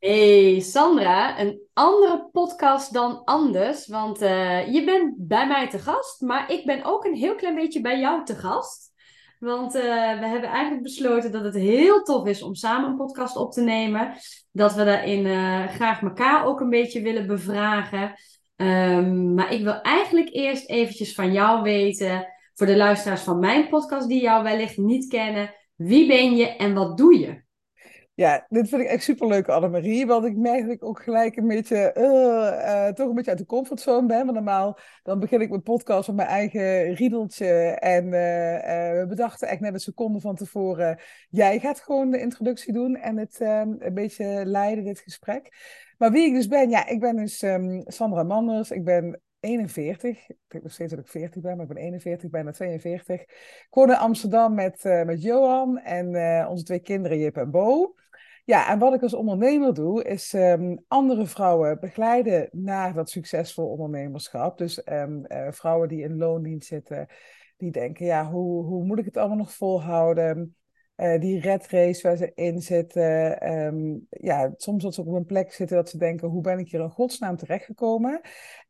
Hey Sandra, een andere podcast dan anders, want eh, je bent bij mij te gast, maar ik ben ook een heel klein beetje bij jou te gast. Want eh, we hebben eigenlijk besloten dat het heel tof is om samen een podcast op te nemen. Dat we daarin uh, graag elkaar ook een beetje willen bevragen. Um, maar ik wil eigenlijk eerst eventjes van jou weten, voor de luisteraars van mijn podcast die jou wellicht niet kennen, wie ben je en wat doe je? Ja, dit vind ik echt superleuk, Annemarie. Want ik merk dat ik ook gelijk een beetje, uh, uh, toch een beetje uit de comfortzone ben. Want normaal dan begin ik mijn podcast op mijn eigen riedeltje. En uh, we bedachten echt net een seconde van tevoren. Jij gaat gewoon de introductie doen en het een beetje leiden, dit gesprek. Maar wie ik dus ben, ja, ik ben dus um, Sandra Manders. Ik ben 41. Ik denk nog steeds dat ik 40 ben, maar ik ben 41, bijna 42. Ik woon in Amsterdam met, met Johan en onze twee kinderen Jip en Bo. Ja, en wat ik als ondernemer doe, is um, andere vrouwen begeleiden naar dat succesvol ondernemerschap. Dus um, uh, vrouwen die in loondienst zitten, die denken, ja, hoe, hoe moet ik het allemaal nog volhouden? Uh, die red race waar ze in zitten. Um, ja, soms dat ze op een plek zitten dat ze denken, hoe ben ik hier in godsnaam terechtgekomen?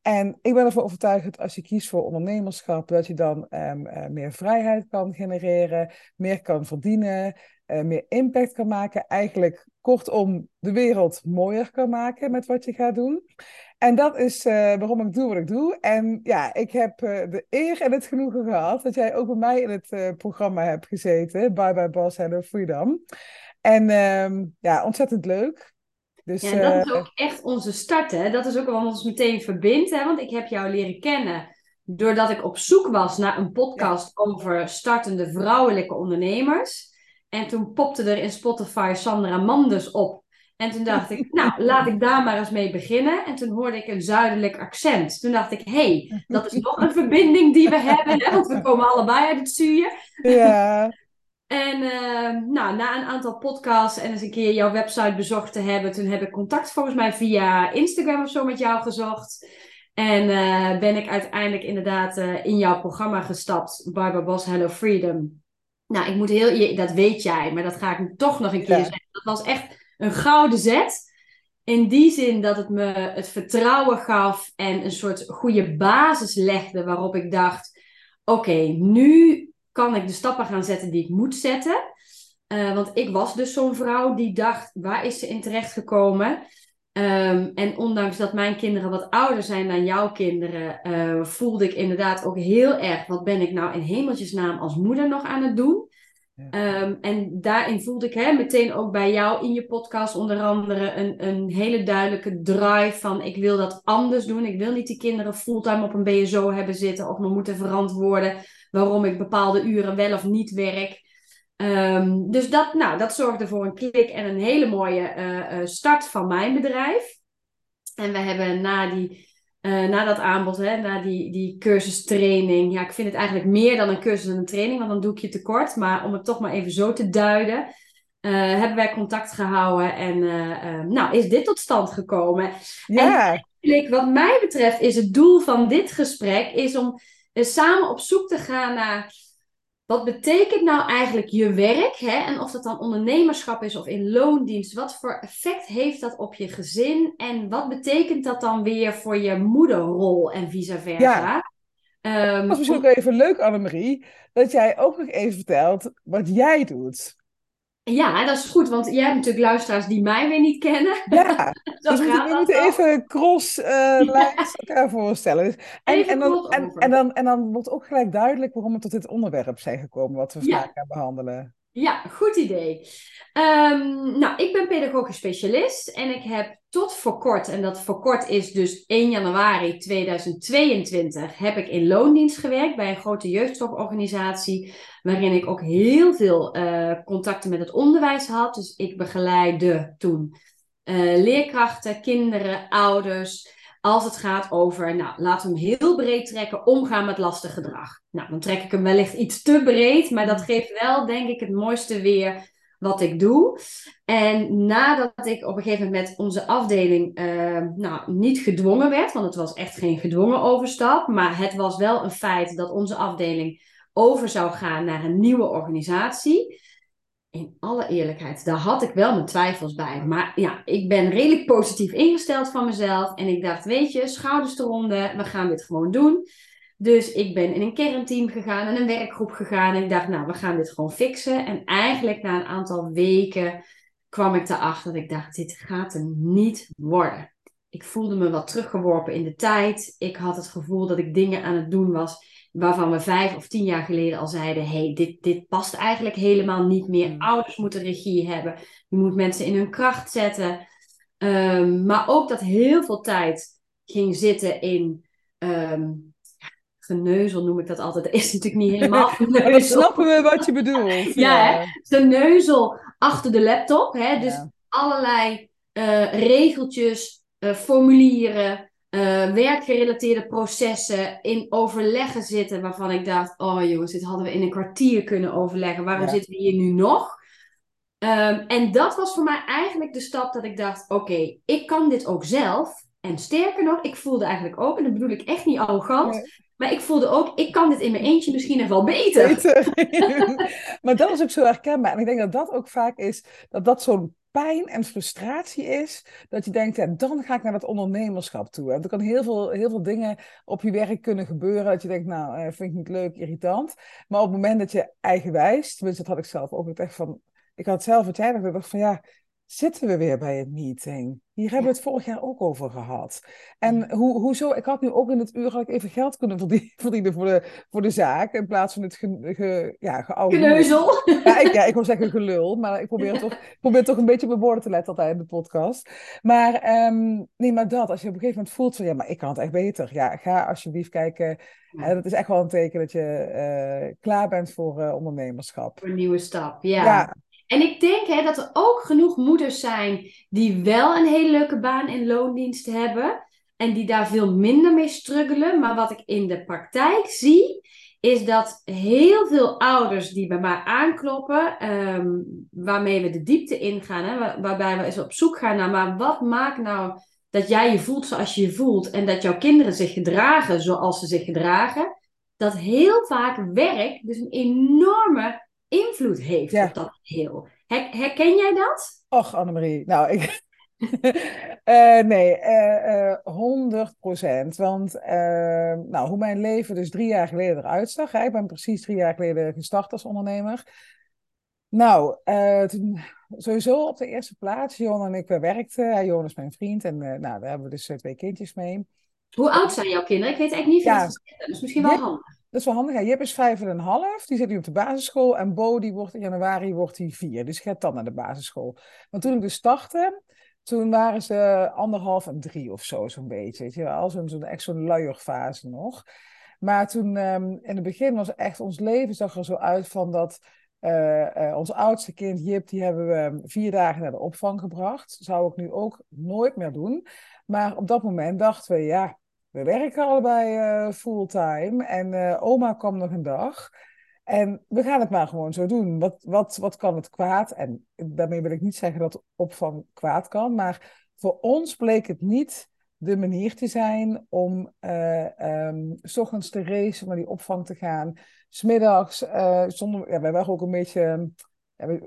En ik ben ervan overtuigd dat als je kiest voor ondernemerschap, dat je dan uh, meer vrijheid kan genereren, meer kan verdienen, meer impact kan maken. Eigenlijk kortom de wereld mooier kan maken met wat je gaat doen. En dat is uh, waarom ik doe wat ik doe. En ja, ik heb uh, de eer en het genoegen gehad dat jij ook bij mij in het uh, programma hebt gezeten. Bye Bye Boss Hello Freedom. En uh, ja, ontzettend leuk. Dus, ja, dat is ook echt onze start, hè? Dat is ook wat ons meteen verbindt, hè? Want ik heb jou leren kennen doordat ik op zoek was naar een podcast ja. over startende vrouwelijke ondernemers. En toen popte er in Spotify Sandra Manders op. En toen dacht ik, nou, laat ik daar maar eens mee beginnen. En toen hoorde ik een zuidelijk accent. Toen dacht ik, hé, hey, dat is nog een verbinding die we hebben. Hè? Want we komen allebei uit het stuur. Ja. En uh, nou, na een aantal podcasts en eens een keer jouw website bezocht te hebben, toen heb ik contact volgens mij via Instagram of zo met jou gezocht. En uh, ben ik uiteindelijk inderdaad uh, in jouw programma gestapt, Barbara Bos Hello Freedom. Nou, ik moet heel, dat weet jij, maar dat ga ik toch nog een keer ja. zeggen. Dat was echt een gouden zet. In die zin dat het me het vertrouwen gaf en een soort goede basis legde waarop ik dacht: oké, nu kan ik de stappen gaan zetten die ik moet zetten. Uh, want ik was dus zo'n vrouw die dacht: waar is ze in terecht gekomen? Um, en ondanks dat mijn kinderen wat ouder zijn dan jouw kinderen, uh, voelde ik inderdaad ook heel erg: wat ben ik nou in hemeltjesnaam als moeder nog aan het doen? Ja. Um, en daarin voelde ik hè, meteen ook bij jou in je podcast onder andere een, een hele duidelijke drive van ik wil dat anders doen. Ik wil niet die kinderen fulltime op een BSO hebben zitten of me moeten verantwoorden waarom ik bepaalde uren wel of niet werk. Um, dus dat, nou, dat zorgde voor een klik en een hele mooie uh, uh, start van mijn bedrijf. En we hebben na, die, uh, na dat aanbod, hè, na die, die cursustraining, ja, ik vind het eigenlijk meer dan een cursus en een training, want dan doe ik je tekort. Maar om het toch maar even zo te duiden, hebben wij contact gehouden en nou, is dit tot stand gekomen. Ja. En wat mij betreft is het doel van dit gesprek is om samen op zoek te gaan naar wat betekent nou eigenlijk je werk? Hè? En of dat dan ondernemerschap is of in loondienst. Wat voor effect heeft dat op je gezin? En wat betekent dat dan weer voor je moederrol en vice versa? Ja. Um, dat is misschien ook even leuk, Annemarie, dat jij ook nog even vertelt wat jij doet. Ja, dat is goed, want jij hebt natuurlijk luisteraars die mij weer niet kennen. Ja, dus we, we moeten even cross uh, ja. elkaar voorstellen. Dus, en, en, dan, en, en, dan, en dan wordt ook gelijk duidelijk waarom we tot dit onderwerp zijn gekomen, wat we vandaag ja. gaan behandelen. Ja, goed idee. Um, nou, ik ben pedagogisch specialist en ik heb tot voor kort, en dat voor kort is dus 1 januari 2022, heb ik in loondienst gewerkt bij een grote jeugdzorgorganisatie, waarin ik ook heel veel uh, contacten met het onderwijs had. Dus ik begeleide toen uh, leerkrachten, kinderen, ouders, als het gaat over, nou, laten we hem heel breed trekken, omgaan met lastig gedrag. Nou, dan trek ik hem wellicht iets te breed, maar dat geeft wel, denk ik, het mooiste weer wat ik doe. En nadat ik op een gegeven moment met onze afdeling uh, nou, niet gedwongen werd, want het was echt geen gedwongen overstap, maar het was wel een feit dat onze afdeling over zou gaan naar een nieuwe organisatie. in alle eerlijkheid, daar had ik wel mijn twijfels bij. Maar ja, ik ben redelijk positief ingesteld van mezelf. En ik dacht, weet je, schouders eronder, we gaan dit gewoon doen. Dus ik ben in een kernteam gegaan en een werkgroep gegaan. En ik dacht, nou, we gaan dit gewoon fixen. En eigenlijk na een aantal weken kwam ik erachter dat ik dacht, dit gaat er niet worden. Ik voelde me wat teruggeworpen in de tijd. Ik had het gevoel dat ik dingen aan het doen was waarvan we vijf of tien jaar geleden al zeiden: hey, dit, dit past eigenlijk helemaal niet meer. Hmm. Ouders moeten regie hebben. Je moet mensen in hun kracht zetten. Ehm, maar ook dat heel veel tijd ging zitten in. Um, geneuzel noem ik dat altijd. Dat is natuurlijk niet helemaal geneuzel. Dan snappen we wat je bedoelt. ja, ja geneuzel achter de laptop. Hè? Dus allerlei uh, regeltjes, uh, formulieren, uh, werkgerelateerde processen in overleggen zitten waarvan ik dacht, oh jongens, dit hadden we in een kwartier kunnen overleggen. Waarom zitten we hier nu nog? Um, en dat was voor mij eigenlijk de stap dat ik dacht, oké, ik kan dit ook zelf. En sterker nog, ik voelde eigenlijk ook, en dat bedoel ik echt niet arrogant, maar ik voelde ook, ik kan dit in mijn eentje misschien nog wel beter. beter. maar dat is ook zo herkenbaar. En ik denk dat dat ook vaak is, dat dat zo'n pijn en frustratie is, dat je denkt, ja, dan ga ik naar het ondernemerschap toe. En er kan heel veel, heel veel dingen op je werk kunnen gebeuren, dat je denkt, nou, eh, vind ik niet leuk, irritant. Maar op het moment dat je eigenwijs, tenminste dat had ik zelf ook echt van, ik had zelf het jij dacht van, ja, zitten we weer bij een meeting. Hier hebben we het vorig jaar ook over gehad. En hoe, hoezo, ik had nu ook in het uur had ik even geld kunnen verdienen voor de, voor de zaak, in plaats van het ge, ge, ja, geoude... Geneuzel. Ja ik, ja, ik wil zeggen gelul, maar ik probeer, toch, probeer toch een beetje op mijn woorden te letten altijd in de podcast. Maar um, nee, maar dat, als je op een gegeven moment voelt van, ja, maar ik kan het echt beter. Ja, ga alsjeblieft kijken. Ja. dat is echt wel een teken dat je uh, klaar bent voor uh, ondernemerschap. Voor een nieuwe stap, ja. ja. En ik denk hè, dat er ook genoeg moeders zijn die wel een hele leuke baan in loondienst hebben. En die daar veel minder mee struggelen. Maar wat ik in de praktijk zie, is dat heel veel ouders die bij mij aankloppen, um, waarmee we de diepte ingaan, hè, waarbij we eens op zoek gaan naar, maar wat maakt nou dat jij je voelt zoals je je voelt en dat jouw kinderen zich gedragen zoals ze zich gedragen, dat heel vaak werk dus een enorme invloed heeft op dat heel. herken jij dat? Och, Annemarie. Nou, ik... uh, nee, uh, uh, 100%. Want nou, hoe mijn leven dus drie jaar geleden eruit zag. Hè? Ik ben precies drie jaar geleden gestart als ondernemer. Nou, toen, sowieso op de eerste plaats. Jon en ik werkten. Jon is mijn vriend en nou, daar hebben we dus twee kindjes mee. Hoe oud zijn jouw kinderen? Ik weet eigenlijk niet veel. Ja, dat is misschien wel handig. Dat is wel handig. Ja, Jip is vijf en een half. Die zit nu op de basisschool. En Bo, die wordt in januari wordt hij vier. Dus gaat dan naar de basisschool. Maar toen ik dus startte, toen waren ze anderhalf en drie of zo, zo'n beetje. Weet je wel, zo'n zo echt zo'n luierfase nog. Maar toen, um, in het begin was echt ons leven zag er zo uit van dat... Uh, uh, ons oudste kind, Jip, die hebben we vier dagen naar de opvang gebracht. Zou ik nu ook nooit meer doen. Maar op dat moment dachten we, ja, we werken allebei uh, fulltime en uh, oma kwam nog een dag. En we gaan het maar gewoon zo doen. Wat, wat, wat kan het kwaad? En daarmee wil ik niet zeggen dat opvang kwaad kan, maar voor ons bleek het niet de manier te zijn om uh, s ochtends te racen naar die opvang te gaan. Smiddags, uh, zonder, ja, wij waren ook een beetje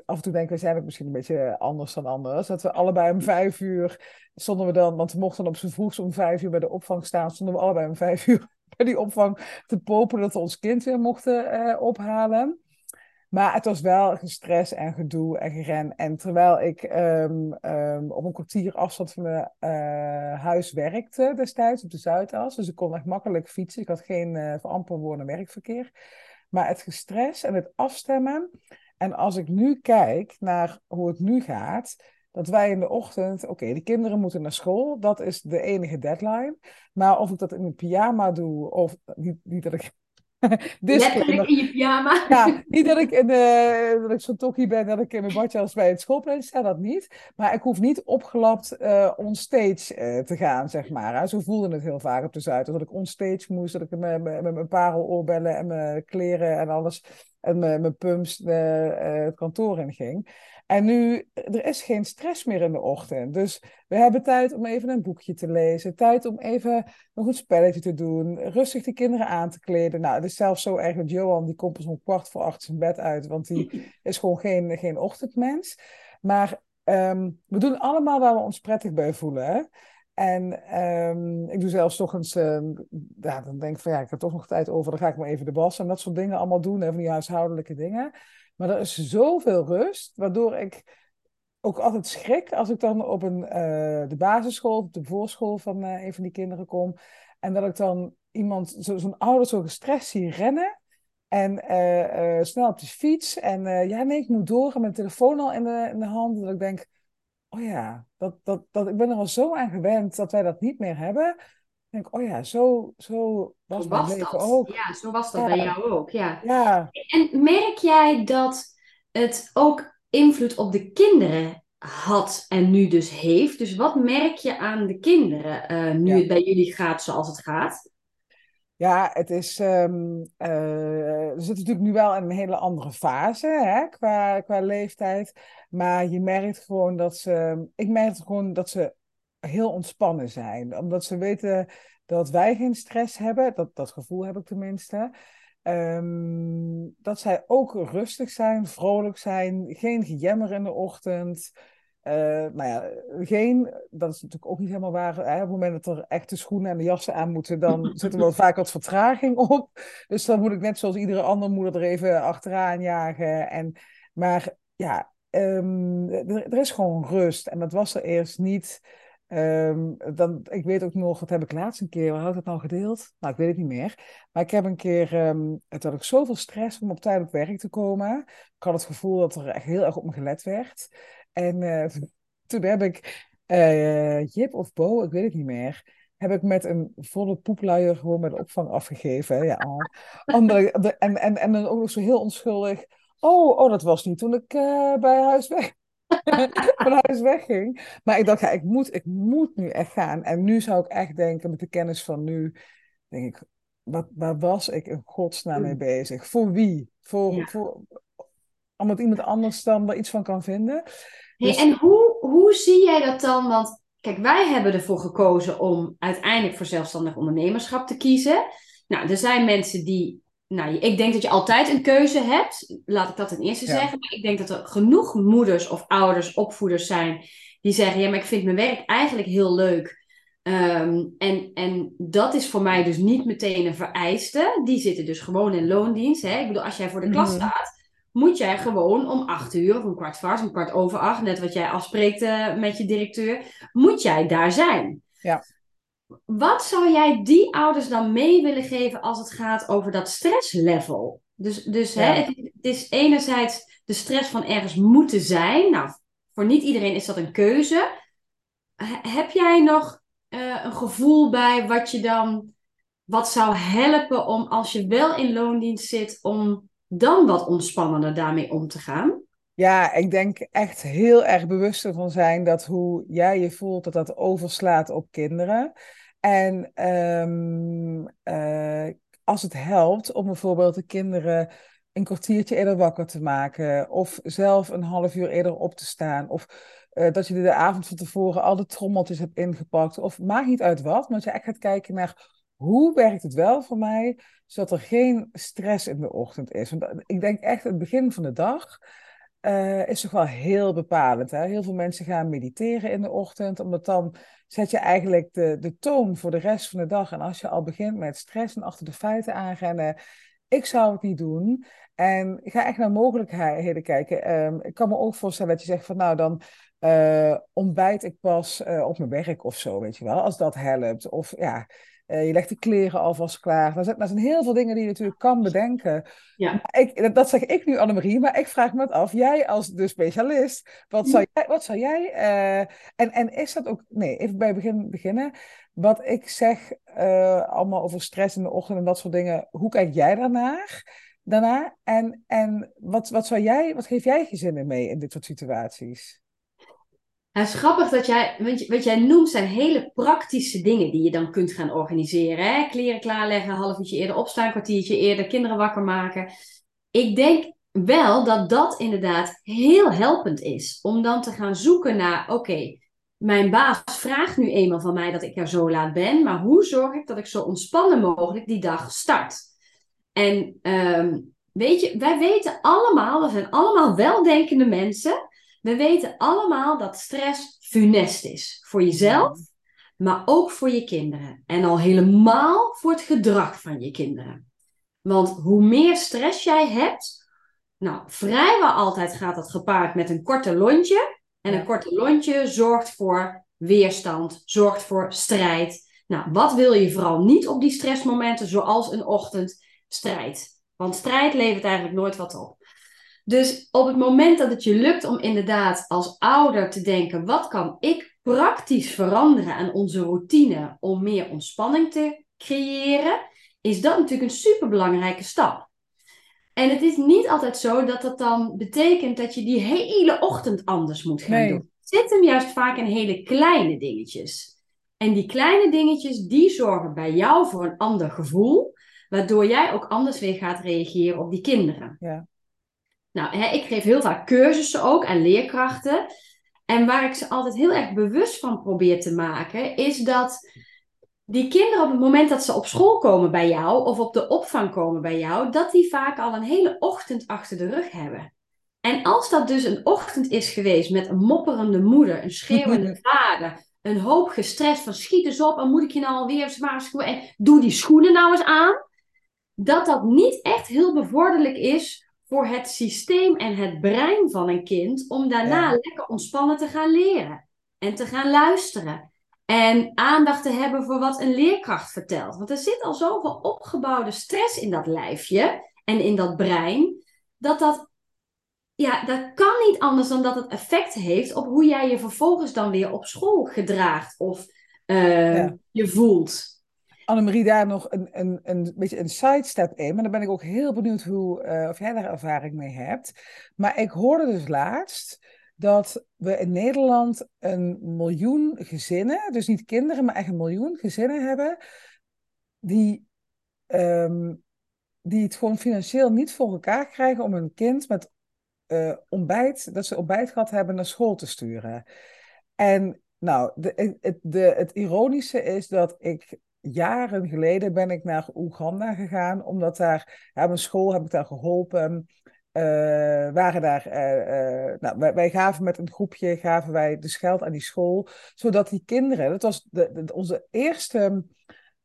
af en toe denken we, zijn ook misschien een beetje anders dan anders. Dat we allebei om vijf uur stonden we dan, want we mochten op z'n vroegst om vijf uur bij de opvang staan, stonden we allebei om vijf uur bij die opvang te popen dat we ons kind weer mochten uh, ophalen. Maar het was wel gestres en gedoe en geren. En terwijl ik um, um, op een kwartier afstand van mijn uh, huis werkte destijds op de Zuidas. Dus ik kon echt makkelijk fietsen. Ik had geen uh, wonen werkverkeer. Maar het gestres en het afstemmen en als ik nu kijk naar hoe het nu gaat, dat wij in de ochtend, oké, de kinderen moeten naar school, dat is de enige deadline. Maar of ik dat in een pyjama doe, of niet, niet dat ik. Letterlijk in je pyjama. Ja, niet dat ik, in de, dat ik zo tokkie ben dat ik in mijn badjas bij het schoolplein sta, dat niet. Maar ik hoef niet opgelapt uh, onstage uh, te gaan, zeg maar. Zo voelde het heel vaak op de Zuid. Dat ik onstage moest, dat ik met, met, met mijn pareloorbellen en mijn kleren en alles en mijn, mijn pumps het kantoor in ging. En nu, er is geen stress meer in de ochtend. Dus we hebben tijd om even een boekje te lezen. Tijd om even nog een spelletje te doen. Rustig de kinderen aan te kleden. Nou, het is zelfs zo erg dat Johan, die komt pas om kwart voor acht zijn bed uit. Want die is gewoon geen, geen ochtendmens. Maar ehm, we doen allemaal waar we ons prettig bij voelen. Hè? En um, ik doe zelfs toch eens, uh, ja, dan denk ik van ja, ik heb toch nog tijd over, dan ga ik maar even de was en dat soort dingen allemaal doen, even die huishoudelijke dingen. Maar er is zoveel rust, waardoor ik ook altijd schrik als ik dan op een, uh, de basisschool, op de voorschool van uh, een van die kinderen kom. En dat ik dan iemand, zo'n ouder zo gestrest zie rennen. En uh, snel op de fiets. En ja, nee, ik moet doorgaan met de telefoon al in de, in de hand. Dat ik denk, oh ja, dat, dat, dat, ik ben er al zo aan gewend dat wij dat niet meer hebben. Ik denk, oh ja, zo, zo was, mijn leven ook. Ja, zo was dat bij jou ook, ja. ja. En merk jij dat het ook invloed op de kinderen had en nu dus heeft? Dus wat merk je aan de kinderen uh, nu het bij jullie gaat zoals het gaat? Ja, het is. Um, uh, we zitten natuurlijk nu wel in een hele andere fase hè, qua, qua leeftijd. Maar je merkt gewoon dat ze. Ik merk gewoon dat ze heel ontspannen zijn. Omdat ze weten dat wij geen stress hebben. Dat, dat gevoel heb ik tenminste. Um, dat zij ook rustig zijn, vrolijk zijn, geen gejemmer in de ochtend. Uh, nou ja, geen, dat is natuurlijk ook niet helemaal waar. Hè? Op het moment dat er echte schoenen en de jassen aan moeten, dan zit er wel vaak wat vertraging op. Dus dan moet ik net zoals iedere andere moeder er even achteraan jagen. En, maar ja, um, er, er, is gewoon rust. En dat was er eerst niet. Um, dan, ik weet ook nog, dat heb ik laatst een keer, waar had ik het nou gedeeld? Nou, ik weet het niet meer. Maar ik heb een keer, um, het had ik zoveel stress om op tijd op werk te komen. Ik had het gevoel dat er echt heel erg op me gelet werd. En uh, toen heb ik uh, Jip of Bo, ik weet het niet meer, heb ik met een volle poepluier gewoon met opvang afgegeven. Ja, andere, en, en, en dan ook nog zo heel onschuldig. Oh, oh, dat was niet toen ik uh, bij huis weg van huis wegging. Maar ik dacht, ja, ik moet, ik moet nu echt gaan. En nu zou ik echt denken, met de kennis van nu, denk ik, wat, waar was ik in godsnaam mee mm. bezig? Voor wie? Voor, voor, omdat iemand anders dan er iets van kan vinden. Dus... en hoe, hoe zie jij dat dan? Want kijk, wij hebben ervoor gekozen om uiteindelijk voor zelfstandig ondernemerschap te kiezen. Nou, er zijn mensen die nou, ik denk dat je altijd een keuze hebt. Laat ik dat ten eerste zeggen. Maar ik denk dat er genoeg moeders of ouders, opvoeders zijn die zeggen: Ja, maar ik vind mijn werk eigenlijk heel leuk. Ehm, en, en dat is voor mij dus niet meteen een vereiste. Die zitten dus gewoon in loondienst. Hè? Ik bedoel, als jij voor de klas mhm. staat, moet jij gewoon om acht uur of een kwart voor acht, een kwart over acht, net wat jij afspreekt uh, met je directeur, moet jij daar zijn. Ja. Wat zou jij die ouders dan mee willen geven als het gaat over dat stresslevel? Dus, dus hè, het, het, is enerzijds de stress van ergens moeten zijn. Nou, voor niet iedereen is dat een keuze. heb jij nog uh, een gevoel bij wat je dan, wat zou helpen om als je wel in loondienst zit, om dan wat ontspannender daarmee om te gaan? Ja, ik denk echt heel erg bewust ervan zijn dat hoe jij je voelt, dat dat overslaat op kinderen. En um, uh, als het helpt om bijvoorbeeld de kinderen een kwartiertje eerder wakker te maken, of zelf een half uur eerder op te staan, of uh, dat je de avond van tevoren al de trommeltjes hebt ingepakt, of maakt niet uit wat, maar dat je echt gaat kijken naar hoe werkt het wel voor mij, zodat er geen stress in de ochtend is. Want ik denk echt het begin van de dag uh, is toch wel heel bepalend. Hè? Heel veel mensen gaan mediteren in de ochtend, omdat dan zet je eigenlijk de, de toon voor de rest van de dag. En als je al begint met stress en achter de feiten aanrennen, ik zou het niet doen. En ga echt naar mogelijkheden kijken. Um, ik kan me ook voorstellen dat je zegt van nou dan uh, ontbijt ik pas op mijn werk of zo, weet je wel, als dat helpt. Of ja, uh, je legt de kleren alvast klaar. Dat zijn, dat zijn heel veel dingen die je natuurlijk kan bedenken. Ja. Ik, dat zeg ik nu, Annemarie, maar ik vraag me het af. Jij als de specialist, wat zou jij... Wat zou jij uh, en, en is dat ook... Nee, even bij begin beginnen. Wat ik zeg, uh, allemaal over stress in de ochtend en dat soort dingen. Hoe kijk jij daarnaar? Daarna? En, en wat, wat, zou jij, wat geef jij gezinnen mee in dit soort situaties? Het is grappig dat jij, wat jij noemt zijn hele praktische dingen die je dan kunt gaan organiseren. Kleren klaarleggen, half uurtje eerder opstaan, kwartiertje eerder, kinderen wakker maken. ik denk wel dat dat inderdaad heel helpend is. Om dan te gaan zoeken naar, oké, mijn baas vraagt nu eenmaal van mij dat ik er zo laat ben, maar hoe zorg ik dat ik zo ontspannen mogelijk die dag start? En ehm, weet je, wij weten allemaal, we zijn allemaal weldenkende mensen. We weten allemaal dat stress funest is. Voor jezelf, maar ook voor je kinderen. En al helemaal voor het gedrag van je kinderen. Want hoe meer stress jij hebt, nou, vrijwel altijd gaat dat gepaard met een korte lontje. En een korte lontje zorgt voor weerstand, zorgt voor strijd. Nou, wat wil je vooral niet op die stressmomenten, zoals een ochtend? Strijd. Want strijd levert eigenlijk nooit wat op. Dus op het moment dat het je lukt om inderdaad als ouder te denken: wat kan ik praktisch veranderen aan onze routine om meer ontspanning te creëren, is dat natuurlijk een superbelangrijke stap. En het is niet altijd zo dat dat dan betekent dat je die hele ochtend anders moet gaan doen. Het zit hem juist vaak in hele kleine dingetjes. En die kleine dingetjes, die zorgen bij jou voor een ander gevoel, waardoor jij ook anders weer gaat reageren op die kinderen. Ja. Nou, hè, ik geef heel vaak cursussen ook aan leerkrachten. En waar ik ze altijd heel erg bewust van probeer te maken, is dat die kinderen op het moment dat ze op school komen bij jou of op de opvang komen bij jou, dat die vaak al een hele ochtend achter de rug hebben. En als dat dus een ochtend is geweest met een mopperende moeder, een schreeuwende vader, een hoop gestrest van schiet eens op en moet ik je nou alweer zwaar en doe die schoenen nou eens aan, dat dat niet echt heel bevorderlijk is voor het systeem en het brein van een kind om daarna lekker ontspannen te gaan leren en te gaan luisteren en aandacht te hebben voor wat een leerkracht vertelt. Want er zit al zoveel opgebouwde stress in dat lijfje en in dat brein, dat dat, ja, dat kan niet anders dan dat het effect heeft op hoe jij je vervolgens dan weer op school gedraagt of uh, je voelt. Annemarie, daar nog een, een, een beetje een sidestep in. Maar dan ben ik ook heel benieuwd hoe, uh, of jij daar ervaring mee hebt. Maar ik hoorde dus laatst dat we in Nederland een miljoen gezinnen, dus niet kinderen, maar echt een miljoen gezinnen hebben, die, um, die het gewoon financieel niet voor elkaar krijgen om hun kind met uh, ontbijt, dat ze ontbijt gehad hebben, naar school te sturen. En nou, de, de, het ironische is dat ik jaren geleden ben ik naar Oeganda gegaan, omdat daar, ja, mijn school heb ik daar geholpen. Uh, waren daar, uh, uh, nou, wij, wij, gaven met een groepje, gaven wij dus geld aan die school, zodat die kinderen, dat was de, de, onze eerste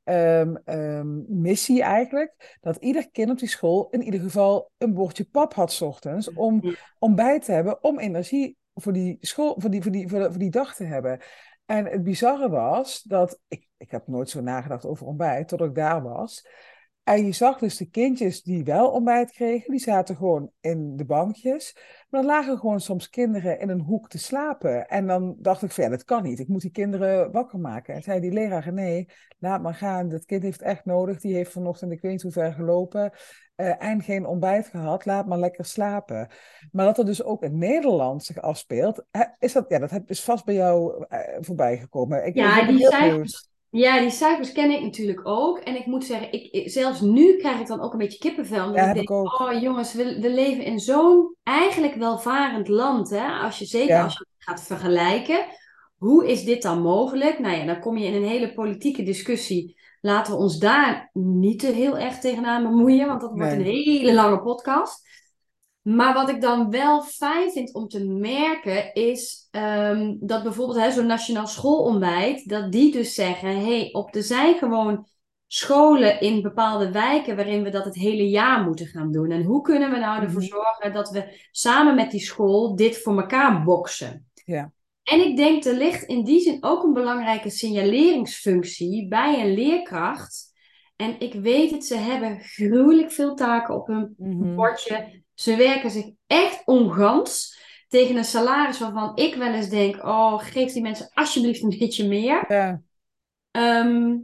um, um, missie eigenlijk, dat ieder kind op die school in ieder geval een bordje pap had s ochtends, om ontbijt te hebben, om energie voor die, school, voor die, voor die, voor, voor die dag te hebben. En het bizarre was dat, ik, ik heb nooit zo nagedacht over ontbijt, tot ik daar was. En je zag dus de kindjes die wel ontbijt kregen, die zaten gewoon in de bankjes. Maar dan lagen gewoon soms kinderen in een hoek te slapen. En dan dacht ik van ja, dat kan niet. Ik moet die kinderen wakker maken. En zei die leraar, nee, laat maar gaan. Dat kind heeft echt nodig. Die heeft vanochtend, ik weet niet hoe ver gelopen. Uh, en geen ontbijt gehad. Laat maar lekker slapen. Maar dat er dus ook in Nederland zich afspeelt. Is dat, ja, dat is vast bij jou uh, voorbij gekomen. Ik, ja, die cijfers, ja, die cijfers ken ik natuurlijk ook. En ik moet zeggen, ik, zelfs nu krijg ik dan ook een beetje kippenvel. Omdat ja, ik denk, oh jongens, we, we leven in zo'n eigenlijk welvarend land. Hè? Als je, zeker als je het gaat vergelijken. Hoe is dit dan mogelijk? Nou ja, dan kom je in een hele politieke discussie. Laten we ons daar niet te heel erg tegenaan bemoeien. Want dat wordt een hele lange podcast. Maar wat ik dan wel fijn vind om te merken is um, dat bijvoorbeeld zo'n nationaal schoolontbijt, dat die dus zeggen, hey, op, er zijn gewoon scholen in bepaalde wijken waarin we dat het hele jaar moeten gaan doen. En hoe kunnen we nou ervoor mhm. zorgen dat we samen met die school dit voor elkaar boksen? Ja. En ik denk, er ligt in die zin ook een belangrijke signaleringsfunctie bij een leerkracht. En ik weet het, ze hebben gruwelijk veel taken op hun mm bordje. Ze werken zich echt ongans tegen een salaris waarvan ik wel eens denk: oh, geef die mensen alsjeblieft een beetje meer. Ja. Ehm,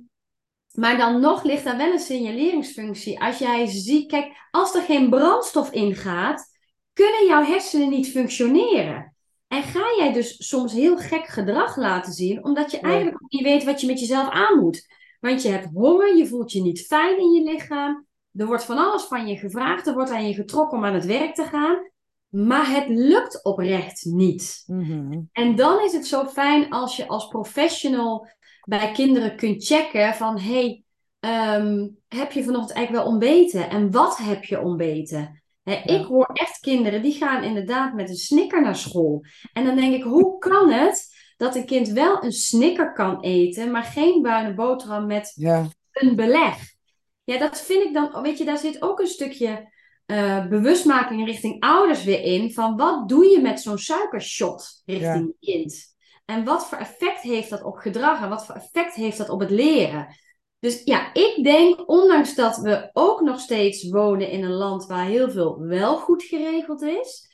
maar dan nog ligt daar wel een signaleringsfunctie. Als jij ziet, kijk, als er geen brandstof in gaat, kunnen jouw hersenen niet functioneren. En ga jij dus soms heel gek gedrag laten zien, omdat je eigenlijk niet weet wat je met jezelf aan moet. Want je hebt honger, je voelt je niet fijn in je lichaam. Er wordt van alles van je gevraagd, er wordt aan je getrokken om aan het werk te gaan, maar het lukt oprecht niet. Mhm. En dan is het zo fijn als je als professional bij kinderen kunt checken van hey, ehm, heb je vanochtend eigenlijk wel ontbeten? En wat heb je ontbeten? Ja. Ik hoor echt kinderen die gaan inderdaad met een snicker naar school. En dan denk ik, hoe kan het dat een kind wel een snicker kan eten, maar geen bruine boterham met Ja, een beleg? Ja, dat vind ik dan, weet je, daar zit ook een stukje eh, bewustmaking richting ouders weer in. Van wat doe je met zo'n suikershot richting je kind? En wat voor effect heeft dat op gedrag en wat voor effect heeft dat op het leren? Dus ja, ik denk, ondanks dat we ook nog steeds wonen in een land waar heel veel wel goed geregeld is,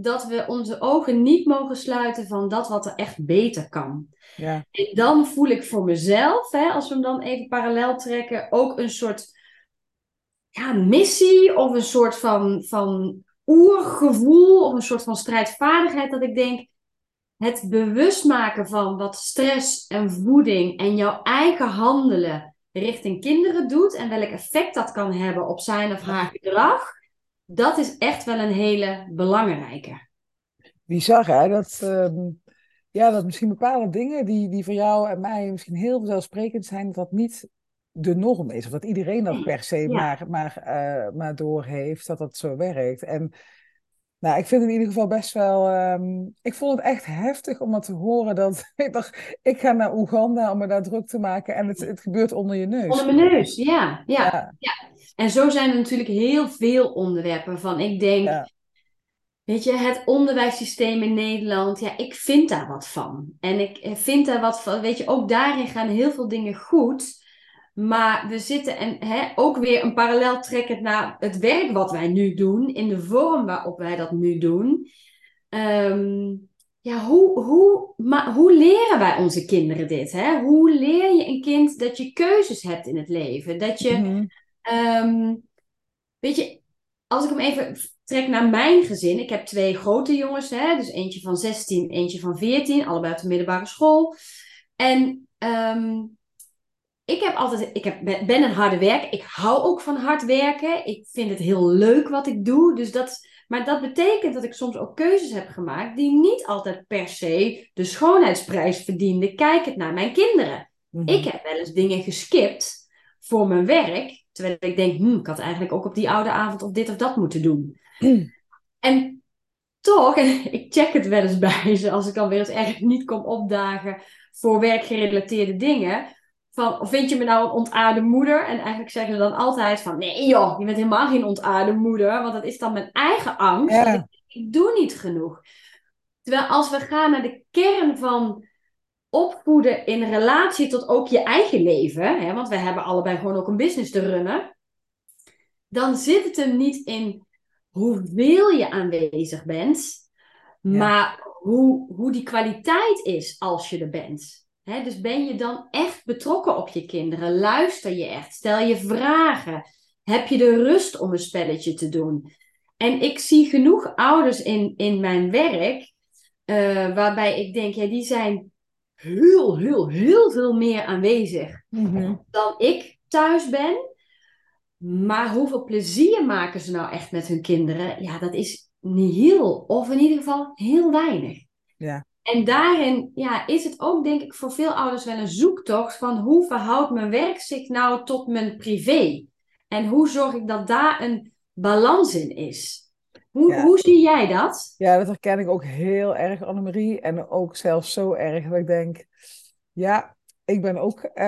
dat we onze ogen niet mogen sluiten van dat wat er echt beter kan. ja, En dan voel ik voor mezelf, hè, als we hem dan even parallel trekken, ook een soort ja, missie of een soort van, van oergevoel of een soort van strijdvaardigheid dat ik denk, het bewust maken van wat stress en voeding en jouw eigen handelen richting kinderen doet en welk effect dat kan hebben op zijn of haar gedrag, dat is echt wel een hele belangrijke. bizar hè, dat, ehm, ja, dat misschien bepaalde dingen die, die voor jou en mij misschien heel vanzelfsprekend zijn, dat dat niet de norm is. Of dat iedereen dat per se Ja. maar, maar, eh, maar doorheeft, dat dat zo werkt. En nou, ik vind in ieder geval best wel, ehm, ik vond het echt heftig om dat te horen dat, ik dacht, ik ga naar Oeganda om me daar druk te maken en het, het gebeurt onder je neus. Onder mijn neus, ja, ja. Ja, En zo zijn er natuurlijk heel veel onderwerpen van. Ik denk, Ja. weet je, het onderwijssysteem in Nederland, ja, ik vind daar wat van. En ik eh, vind daar wat van, weet je, ook daarin gaan heel veel dingen goed. Maar we zitten, en hè, ook weer een parallel trekkend naar het werk wat wij nu doen, in de vorm waarop wij dat nu doen. Ehm, ja, hoe, hoe, maar hoe leren wij onze kinderen dit? Hè? Hoe leer je een kind dat je keuzes hebt in het leven? Dat je, Mhm. Ehm, weet je, als ik hem even trek naar mijn gezin. Ik heb twee grote jongens, hè? dus eentje van 16, eentje van 14, allebei op de middelbare school. En ehm, ik heb altijd, ik heb, ben een harde werker. Ik hou ook van hard werken. Ik vind het heel leuk wat ik doe. Dus dat, maar dat betekent dat ik soms ook keuzes heb gemaakt die niet altijd per se de schoonheidsprijs verdienden. Kijk het naar mijn kinderen. Mhm. Ik heb wel eens dingen geskipt voor mijn werk. Terwijl ik denk, hm, ik had eigenlijk ook op die oude avond of dit of dat moeten doen. En toch, en ik check het wel eens bij ze als ik dan weer eens ergens niet kom opdagen voor werkgerelateerde dingen. Van, vind je me nou een ontaarde moeder? En eigenlijk zeggen ze dan altijd van, nee joh, je bent helemaal geen ontaarde moeder. Want dat is dan mijn eigen angst. Ik, ik doe niet genoeg. Terwijl als we gaan naar de kern van opvoeden in relatie tot ook je eigen leven, hè, want wij hebben allebei gewoon ook een business te runnen, dan zit het hem niet in hoeveel je aanwezig bent, maar hoe, hoe die kwaliteit is als je er bent. Hè, dus ben je dan echt betrokken op je kinderen? Luister je echt? Stel je vragen? Heb je de rust om een spelletje te doen? En ik zie genoeg ouders in, in mijn werk, eh, waarbij ik denk, ja, die zijn heel, heel, heel veel meer aanwezig Mhm. dan ik thuis ben. Maar hoeveel plezier maken ze nou echt met hun kinderen? Ja, dat is niet heel, of in ieder geval heel weinig. Ja. En daarin ja, is het ook, denk ik, voor veel ouders wel een zoektocht van hoe verhoudt mijn werk zich nou tot mijn privé? En hoe zorg ik dat daar een balans in is? Hoe, Ja. hoe zie jij dat? Ja, dat herken ik ook heel erg, Annemarie. En ook zelfs zo erg dat ik denk, ja, ik ben ook eh,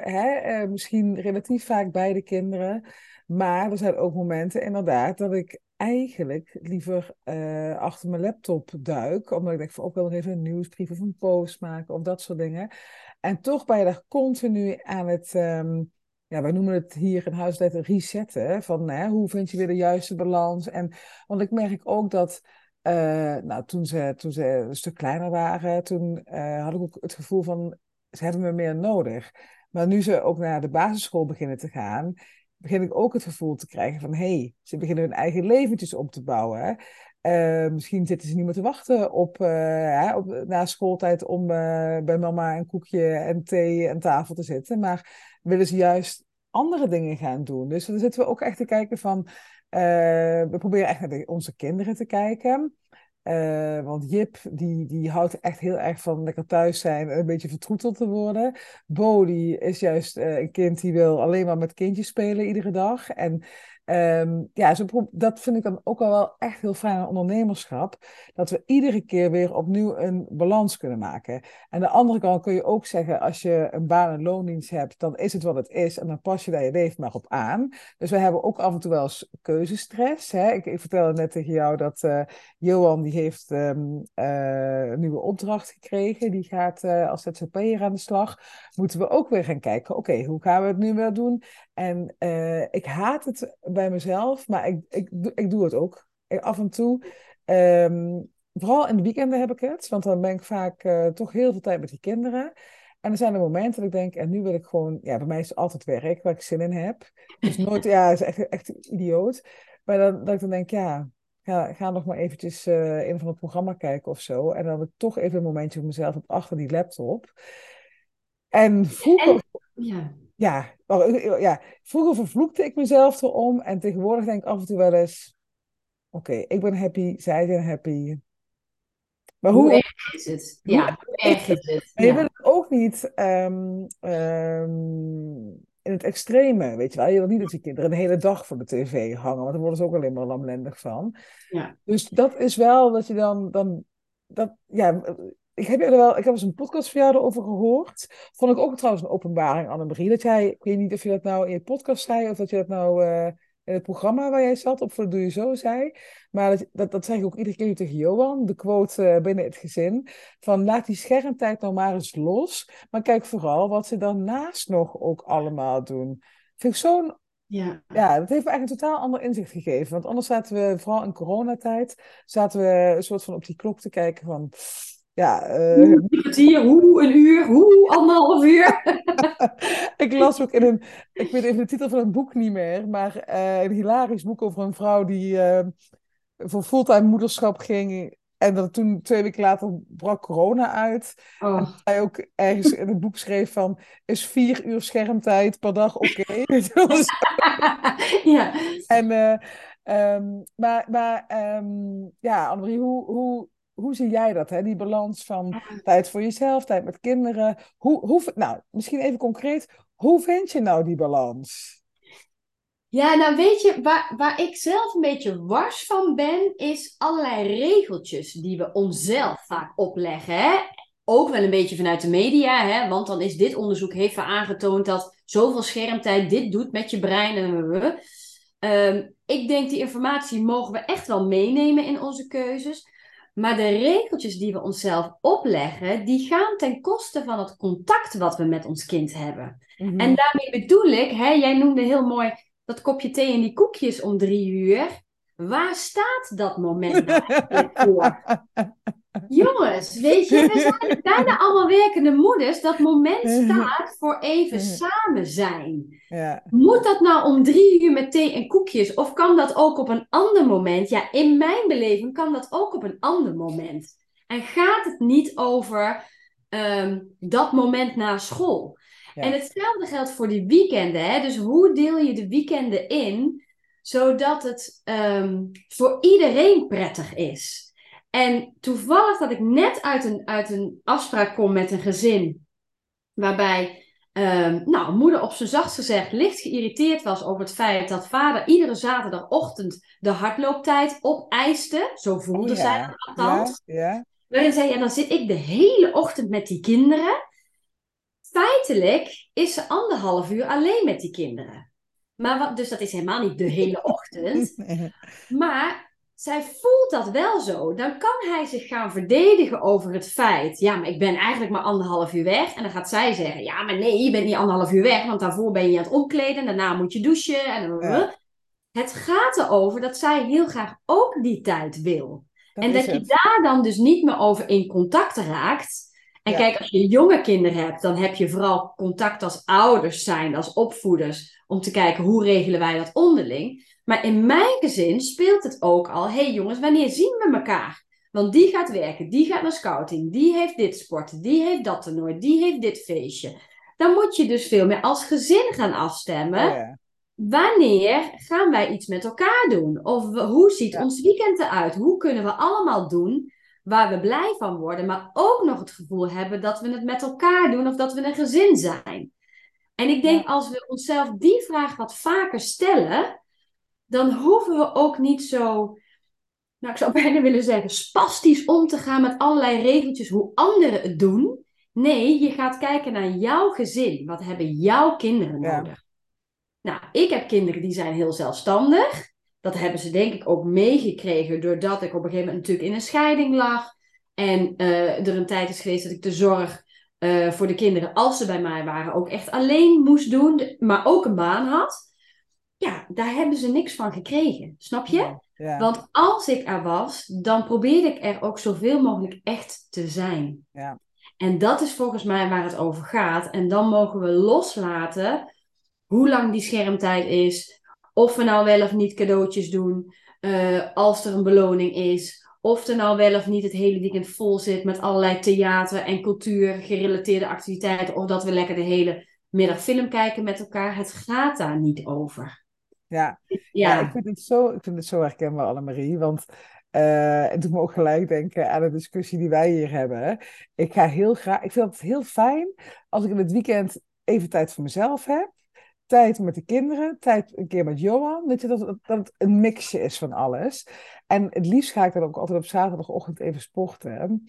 hè, eh, misschien relatief vaak bij de kinderen. Maar er zijn ook momenten inderdaad dat ik eigenlijk liever eh, achter mijn laptop duik. Omdat ik denk van, ook wil nog even een nieuwsbrief of een post maken of dat soort dingen. En toch ben je daar continu aan het, ehm, ja, wij noemen het hier in huis letterlijk resetten. Van hè, hoe vind je weer de juiste balans? En, want ik merk ook dat eh, nou, toen ze, toen ze een stuk kleiner waren, toen eh, had ik ook het gevoel van, ze hebben me meer nodig. Maar nu ze ook naar de basisschool beginnen te gaan, begin ik ook het gevoel te krijgen van, hé, hey, ze beginnen hun eigen leventjes op te bouwen. Eh, misschien zitten ze niet meer te wachten op, op, na schooltijd om bij mama een koekje en thee aan tafel te zitten. Maar willen ze juist andere dingen gaan doen. Dus dan zitten we ook echt te kijken van, eh, we proberen echt naar onze kinderen te kijken. Uh, want Jip, die, die houdt echt heel erg van lekker thuis zijn en een beetje vertroeteld te worden. Bo, die is juist uh, een kind die wil alleen maar met kindjes spelen iedere dag. En Um, ja, zo, dat vind ik dan ook al wel echt heel fijn aan ondernemerschap. Dat we iedere keer weer opnieuw een balans kunnen maken. En de andere kant kun je ook zeggen, als je een baan- en loondienst hebt, dan is het wat het is. En dan pas je daar je leven maar op aan. Dus we hebben ook af en toe wel keuzestress. Hè? Ik, ik vertelde net tegen jou dat uh, Johan, die heeft um, uh, een nieuwe opdracht gekregen. Die gaat uh, als ZZP'er aan de slag. Moeten we ook weer gaan kijken, oké, hoe gaan we het nu weer doen? En ik haat het bij mezelf, maar ik, ik, ik doe het ook. Af en toe. Um, vooral in de weekenden heb ik het, want dan ben ik vaak uh, toch heel veel tijd met die kinderen. En er zijn er momenten dat ik denk, en nu wil ik gewoon, ja, bij mij is het altijd werk waar ik zin in heb. Dus nooit, ja, is echt, echt idioot. Maar dan, dat ik dan denk, ja, ga, ga nog maar eventjes uh, een van het programma kijken of zo. En dan heb ik toch even een momentje voor mezelf op achter die laptop. En vroeger... En, ja ja, ja, vroeger vervloekte ik mezelf erom en tegenwoordig denk ik af en toe wel eens: oké, ik ben happy, zij zijn happy. Maar hoe, hoe erg is het? Hoe ja, hoe erg is het? Ja. Je wil het ook niet um, um, in het extreme, weet je wel. Je wil niet dat je kinderen de hele dag voor de tv hangen, want daar worden ze ook alleen maar lamlendig van. Ja. Dus dat is wel dat je dan, dan dat, ja, ik heb, er wel, ik heb eens een podcast van jou erover gehoord. Vond ik ook trouwens een openbaring, Annemarie. Dat jij, ik weet niet of je dat nou in je podcast zei of dat je dat nou uh, in het programma waar jij zat, of dat doe je zo zei. Maar dat, dat, dat zeg ik ook iedere keer tegen Johan, de quote uh, binnen het gezin. Van laat die schermtijd nou maar eens los. Maar kijk vooral wat ze daarnaast nog ook allemaal doen. Vind ik zo'n ja. ja, dat heeft me eigenlijk een totaal ander inzicht gegeven. Want anders zaten we, vooral in coronatijd, zaten we een soort van op die klok te kijken van ja, uh... Hoe een kwartier, hoe een uur, hoe anderhalf uur. ik las ook in een, ik weet even de titel van het boek niet meer, maar uh, een hilarisch boek over een vrouw die uh, voor fulltime moederschap ging. En dat toen twee weken later brak corona uit. Oh. En hij ook ergens in het boek schreef van, is vier uur schermtijd per dag oké? Okay? ja. En, um, maar, maar um, ja, Annemarie, hoe, hoe, hoe zie jij dat, hè? die balans van tijd voor jezelf, tijd met kinderen? Hoe, hoe, nou, misschien even concreet, hoe vind je nou die balans? Ja, nou weet je, waar, waar ik zelf een beetje wars van ben, is allerlei regeltjes die we onszelf vaak opleggen. Hè? Ook wel een beetje vanuit de media, hè? want dan is dit onderzoek heeft aangetoond dat zoveel schermtijd dit doet met je brein. En um, ik denk die informatie mogen we echt wel meenemen in onze keuzes. Maar de regeltjes die we onszelf opleggen, die gaan ten koste van het contact wat we met ons kind hebben. Mhm. En daarmee bedoel ik, hè, jij noemde heel mooi dat kopje thee en die koekjes om drie uur. Waar staat dat moment nou voor? Jongens, weet je, we zijn bijna allemaal werkende moeders. Dat moment staat voor even samen zijn. Ja. Moet dat nou om drie uur met thee en koekjes? Of kan dat ook op een ander moment? Ja, in mijn beleving kan dat ook op een ander moment. En gaat het niet over ehm, dat moment na school? En hetzelfde geldt voor die weekenden. Hè? Dus hoe deel je de weekenden in, zodat het um, voor iedereen prettig is? En toevallig dat ik net uit een, uit een afspraak kom met een gezin, waarbij um, nou, moeder op zijn zachtst gezegd licht geïrriteerd was over het feit dat vader iedere zaterdagochtend de hardlooptijd opeiste. Zo voelde oh zij dat althans. Ja, ja. Waarin zei, ja, dan zit ik de hele ochtend met die kinderen. Feitelijk is ze anderhalf uur alleen met die kinderen. Maar wat, dus dat is helemaal niet de hele ochtend. Maar zij voelt dat wel zo. Dan kan hij zich gaan verdedigen over het feit. Ja, maar ik ben eigenlijk maar anderhalf uur weg. En dan gaat zij zeggen: Ja, maar nee, je bent niet anderhalf uur weg. Want daarvoor ben je aan het omkleden. En daarna moet je douchen. En Het gaat erover dat zij heel graag ook die tijd wil. en dat je daar dan dus niet meer over in contact raakt. En kijk, als je jonge kinderen hebt, dan heb je vooral contact als ouders zijn, als opvoeders, om te kijken hoe regelen wij dat onderling. Maar in mijn gezin speelt het ook al, hey jongens, wanneer zien we elkaar? Want die gaat werken, die gaat naar scouting, die heeft dit sport, die heeft dat toernooi, die heeft dit feestje. dan moet je dus veel meer als gezin gaan afstemmen. Oh, ja. Wanneer gaan wij iets met elkaar doen? Of we- hoe ziet Ja. ons weekend eruit? Hoe kunnen we allemaal doen waar we blij van worden, maar ook nog het gevoel hebben dat we het met elkaar doen of dat we een gezin zijn? En ik denk als we onszelf die vraag wat vaker stellen, dan hoeven we ook niet zo, nou ik zou bijna willen zeggen, spastisch om te gaan met allerlei regeltjes hoe anderen het doen. Nee, je gaat kijken naar jouw gezin. Wat hebben jouw kinderen Ja. nodig? Nou, ik heb kinderen die zijn heel zelfstandig. Dat hebben ze denk ik ook meegekregen doordat ik op een gegeven moment natuurlijk in een scheiding lag. En eh, er een tijd is geweest dat ik de zorg eh, voor de kinderen, als ze bij mij waren, ook echt alleen moest doen. Maar ook een baan had. Ja, daar hebben ze niks van gekregen. Snap je? Ja. Want als ik er was, dan probeerde ik er ook zoveel mogelijk echt te zijn. Ja. En dat is volgens mij waar het over gaat. En dan mogen we loslaten hoe lang die schermtijd is. Of we nou wel of niet cadeautjes doen. eh, als er een beloning is. Of er nou wel of niet het hele weekend vol zit met allerlei theater en cultuur gerelateerde activiteiten. Of dat we lekker de hele middag film kijken met elkaar. Het gaat daar niet over. Ja. Ja, ik vind het zo, ik vind het zo herkenbaar, Annemarie. Want eh het doet me ook gelijk denken aan de discussie die wij hier hebben. Ik ga heel graag, ik vind het heel fijn als ik in het weekend even tijd voor mezelf heb. Tijd met de kinderen, tijd een keer met Johan. Weet je, dat, het- dat het een mixje is van alles. En het liefst ga ik dan ook altijd op zaterdagochtend even sporten.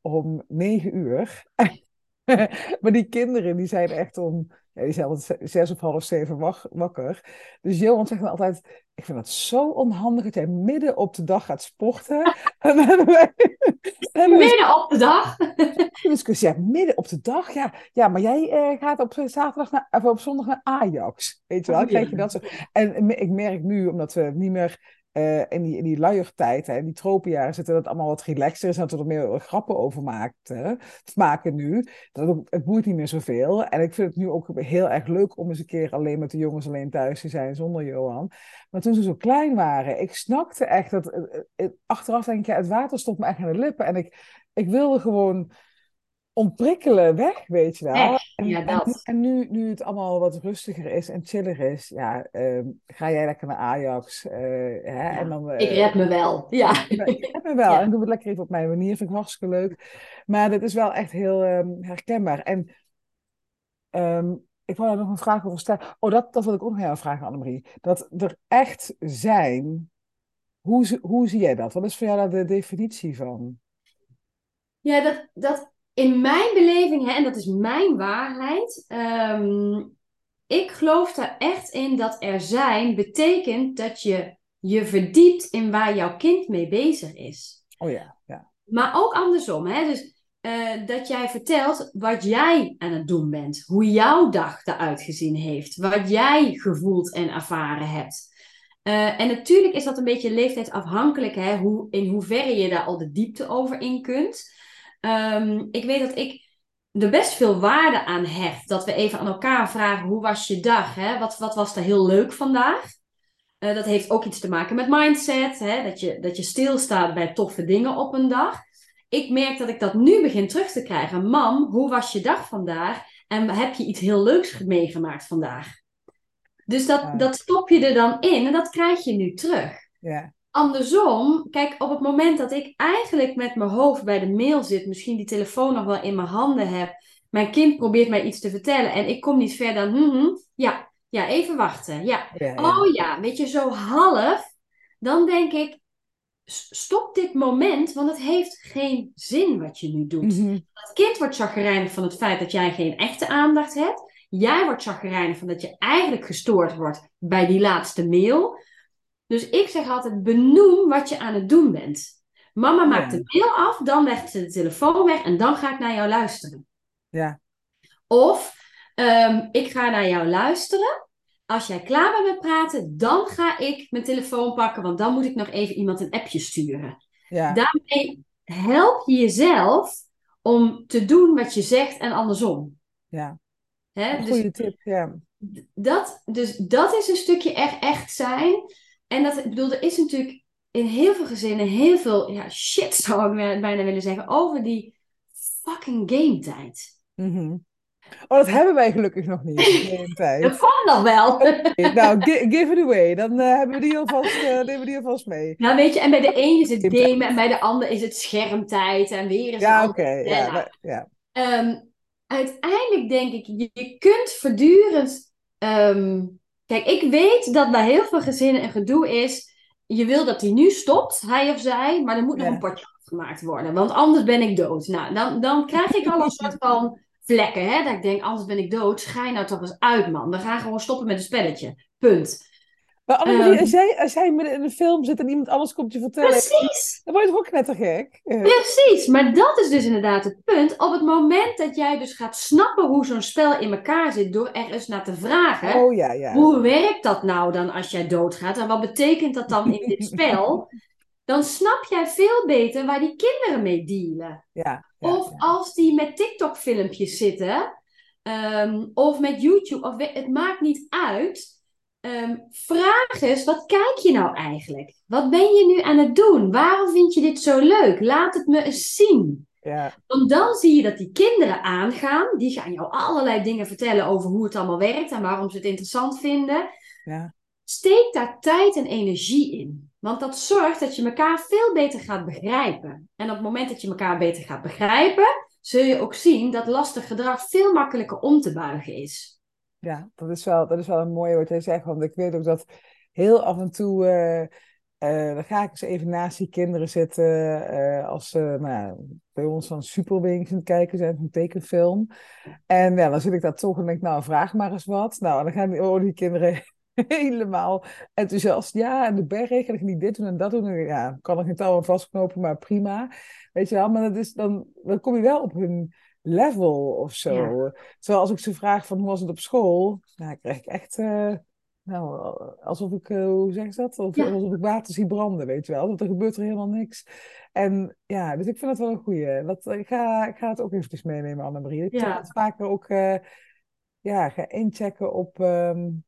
Om negen uur. maar die kinderen die zijn echt om, ja, die zijn altijd zes of half zeven wak- wakker. Dus Johan zegt dan altijd, ik vind het zo onhandig dat jij midden op de dag gaat sporten. en dan en midden op de dag. discussie, ja, midden op de dag, ja. Ja, maar jij eh, gaat op zaterdag naar, of op zondag naar Ajax. Weet je wel, Oh, krijg je dat zo. En me- ik merk nu, omdat we niet meer eh, in die, in die luiertijd, hè, in die tropenjaren zitten, dat allemaal wat relaxter is en dat er meer grappen over maakten, maken nu. Dat het, het niet meer zoveel. En ik vind het nu ook heel erg leuk om eens een keer alleen met de jongens alleen thuis te zijn zonder Johan. Maar toen ze zo klein waren, ik snakte echt dat. eh, eh, achteraf denk ik, ja, het water stond me echt aan de lippen. En ik, ik wilde gewoon ontprikkelen weg, weet je wel. Echt, En, ja, dat. en nu, nu het allemaal wat rustiger is en chiller is, ja, ehm, ga jij lekker naar Ajax. eh, hè, en dan, eh, Ik red me wel. Ja. ik heb me wel. Ja. En doe het lekker even op mijn manier. Vind ik hartstikke leuk. Maar dit is wel echt heel ehm, herkenbaar. En ehm, ik wou daar nog een vraag over stellen. Oh, dat, dat wil ik ook nog aan jou vragen, Annemarie. Dat er echt zijn. Hoe, hoe zie jij dat? Wat is voor jou daar de definitie van? Ja, dat, dat in mijn beleving, hè, en dat is mijn waarheid. ehm, ik geloof daar echt in dat er zijn betekent dat je je verdiept in waar jouw kind mee bezig is. Oh ja, ja. Maar ook andersom, hè? Dus eh, dat jij vertelt wat jij aan het doen bent, hoe jouw dag eruit gezien heeft, wat jij gevoeld en ervaren hebt. Eh, en natuurlijk is dat een beetje leeftijdsafhankelijk, hè? Hoe, in hoeverre je daar al de diepte over in kunt. Ehm, ik weet dat ik er best veel waarde aan hecht. Dat we even aan elkaar vragen: hoe was je dag? Hè? Wat, wat was er heel leuk vandaag? Eh, dat heeft ook iets te maken met mindset. Hè? Dat, je, dat je stilstaat bij toffe dingen op een dag. Ik merk dat ik dat nu begin terug te krijgen. Mam, hoe was je dag vandaag? En heb je iets heel leuks meegemaakt vandaag? Dus dat, Ja. dat stop je er dan in en dat krijg je nu terug. Ja, Andersom, kijk, op het moment dat ik eigenlijk met mijn hoofd bij de mail zit, misschien die telefoon nog wel in mijn handen heb, mijn kind probeert mij iets te vertellen en ik kom niet verder dan, hm, hm, ja, ja, even wachten, ja, ja, ja. oh ja, weet je, zo half, dan denk ik, stop dit moment, want het heeft geen zin wat je nu doet. Mhm. Het kind wordt chagrijnig van het feit dat jij geen echte aandacht hebt. Jij wordt chagrijnig van dat je eigenlijk gestoord wordt bij die laatste mail. Dus ik zeg altijd, benoem wat je aan het doen bent. Mama maakt de mail af, dan legt ze de telefoon weg en dan ga ik naar jou luisteren. Ja, Of ehm, ik ga naar jou luisteren. Als jij klaar bent met praten, dan ga ik mijn telefoon pakken, want dan moet ik nog even iemand een appje sturen. ja, Daarmee help je jezelf om te doen wat je zegt en andersom. ja. Hè? Dus, goede tip, ja. dat, dus dat is een stukje echt, echt zijn. En dat, ik bedoel, er is natuurlijk in heel veel gezinnen heel veel ja, shit, zou ik bijna willen zeggen, over die fucking game tijd. Mhm. Oh, dat hebben wij gelukkig nog niet. Geen tijd. Dat kwam nog wel. nou, give it away. Dan uh, hebben we die alvast, uh, nemen we die alvast mee. Nou, weet je, en bij de een is het gamen en bij de ander is het schermtijd en weer is Ja, oké. Okay. Ja, ja. Um, uiteindelijk denk ik, je, je kunt voortdurend. Um, kijk, ik weet dat bij heel veel gezinnen een gedoe is. Je wil dat hij nu stopt, hij of zij, maar er moet nog een potje afgemaakt worden. Want anders ben ik dood. Nou, dan, dan krijg ik al een soort van vlekken. Hè? Dat ik denk, anders ben ik dood. Schijn nou toch eens uit, man. We gaan gewoon stoppen met een spelletje. Punt. Maar um, als, jij, als jij midden in een film zit en iemand alles komt je vertellen... Precies! Dan word je toch ook knettergek? Precies, maar dat is dus inderdaad het punt. Op het moment dat jij dus gaat snappen hoe zo'n spel in elkaar zit... door er eens naar te vragen... Oh, ja, ja. Hoe werkt dat nou dan als jij doodgaat? En wat betekent dat dan in dit spel? Dan snap jij veel beter waar die kinderen mee dealen. Ja, ja of als die met TikTok-filmpjes zitten... Um, of met YouTube, of het maakt niet uit... Um, vraag eens, wat kijk je nou eigenlijk? Wat ben je nu aan het doen? Waarom vind je dit zo leuk? Laat het me eens zien. Ja. Want dan zie je dat die kinderen aangaan. Die gaan jou allerlei dingen vertellen over hoe het allemaal werkt en waarom ze het interessant vinden. Ja. Steek daar tijd en energie in. Want dat zorgt dat je elkaar veel beter gaat begrijpen. En op het moment dat je elkaar beter gaat begrijpen, zul je ook zien dat lastig gedrag veel makkelijker om te buigen is. Ja, dat is wel, dat is wel een mooie wat jij zegt. Want ik weet ook dat heel af en toe. Uh, uh, dan ga ik eens even naast die kinderen zitten. Uh, als ze nou, bij ons dan Superwings aan het kijken zijn, een tekenfilm. En ja, dan zit ik daar toch en denk, nou, vraag maar eens wat. Nou, dan gaan die, oh, die kinderen helemaal enthousiast. Ja, en de berg, en ik dit doen en dat doen. En ja, kan geen touw aan vastknopen, maar prima. Weet je wel, maar dat is dan, dan kom je wel op hun level of zo. Ja. Terwijl als ik ze vraag van hoe was het op school, nou, krijg ik echt, uh, nou, alsof ik, uh, hoe zeg je dat? Of, ja. Alsof ik water zie branden, weet je wel. Want er gebeurt er helemaal niks. En ja, dus ik vind dat wel een goeie. Dat, ik, ga, ik ga het ook eventjes meenemen, Annemarie. Ik ja. het vaker ook, uh, ja, ga inchecken op... Um,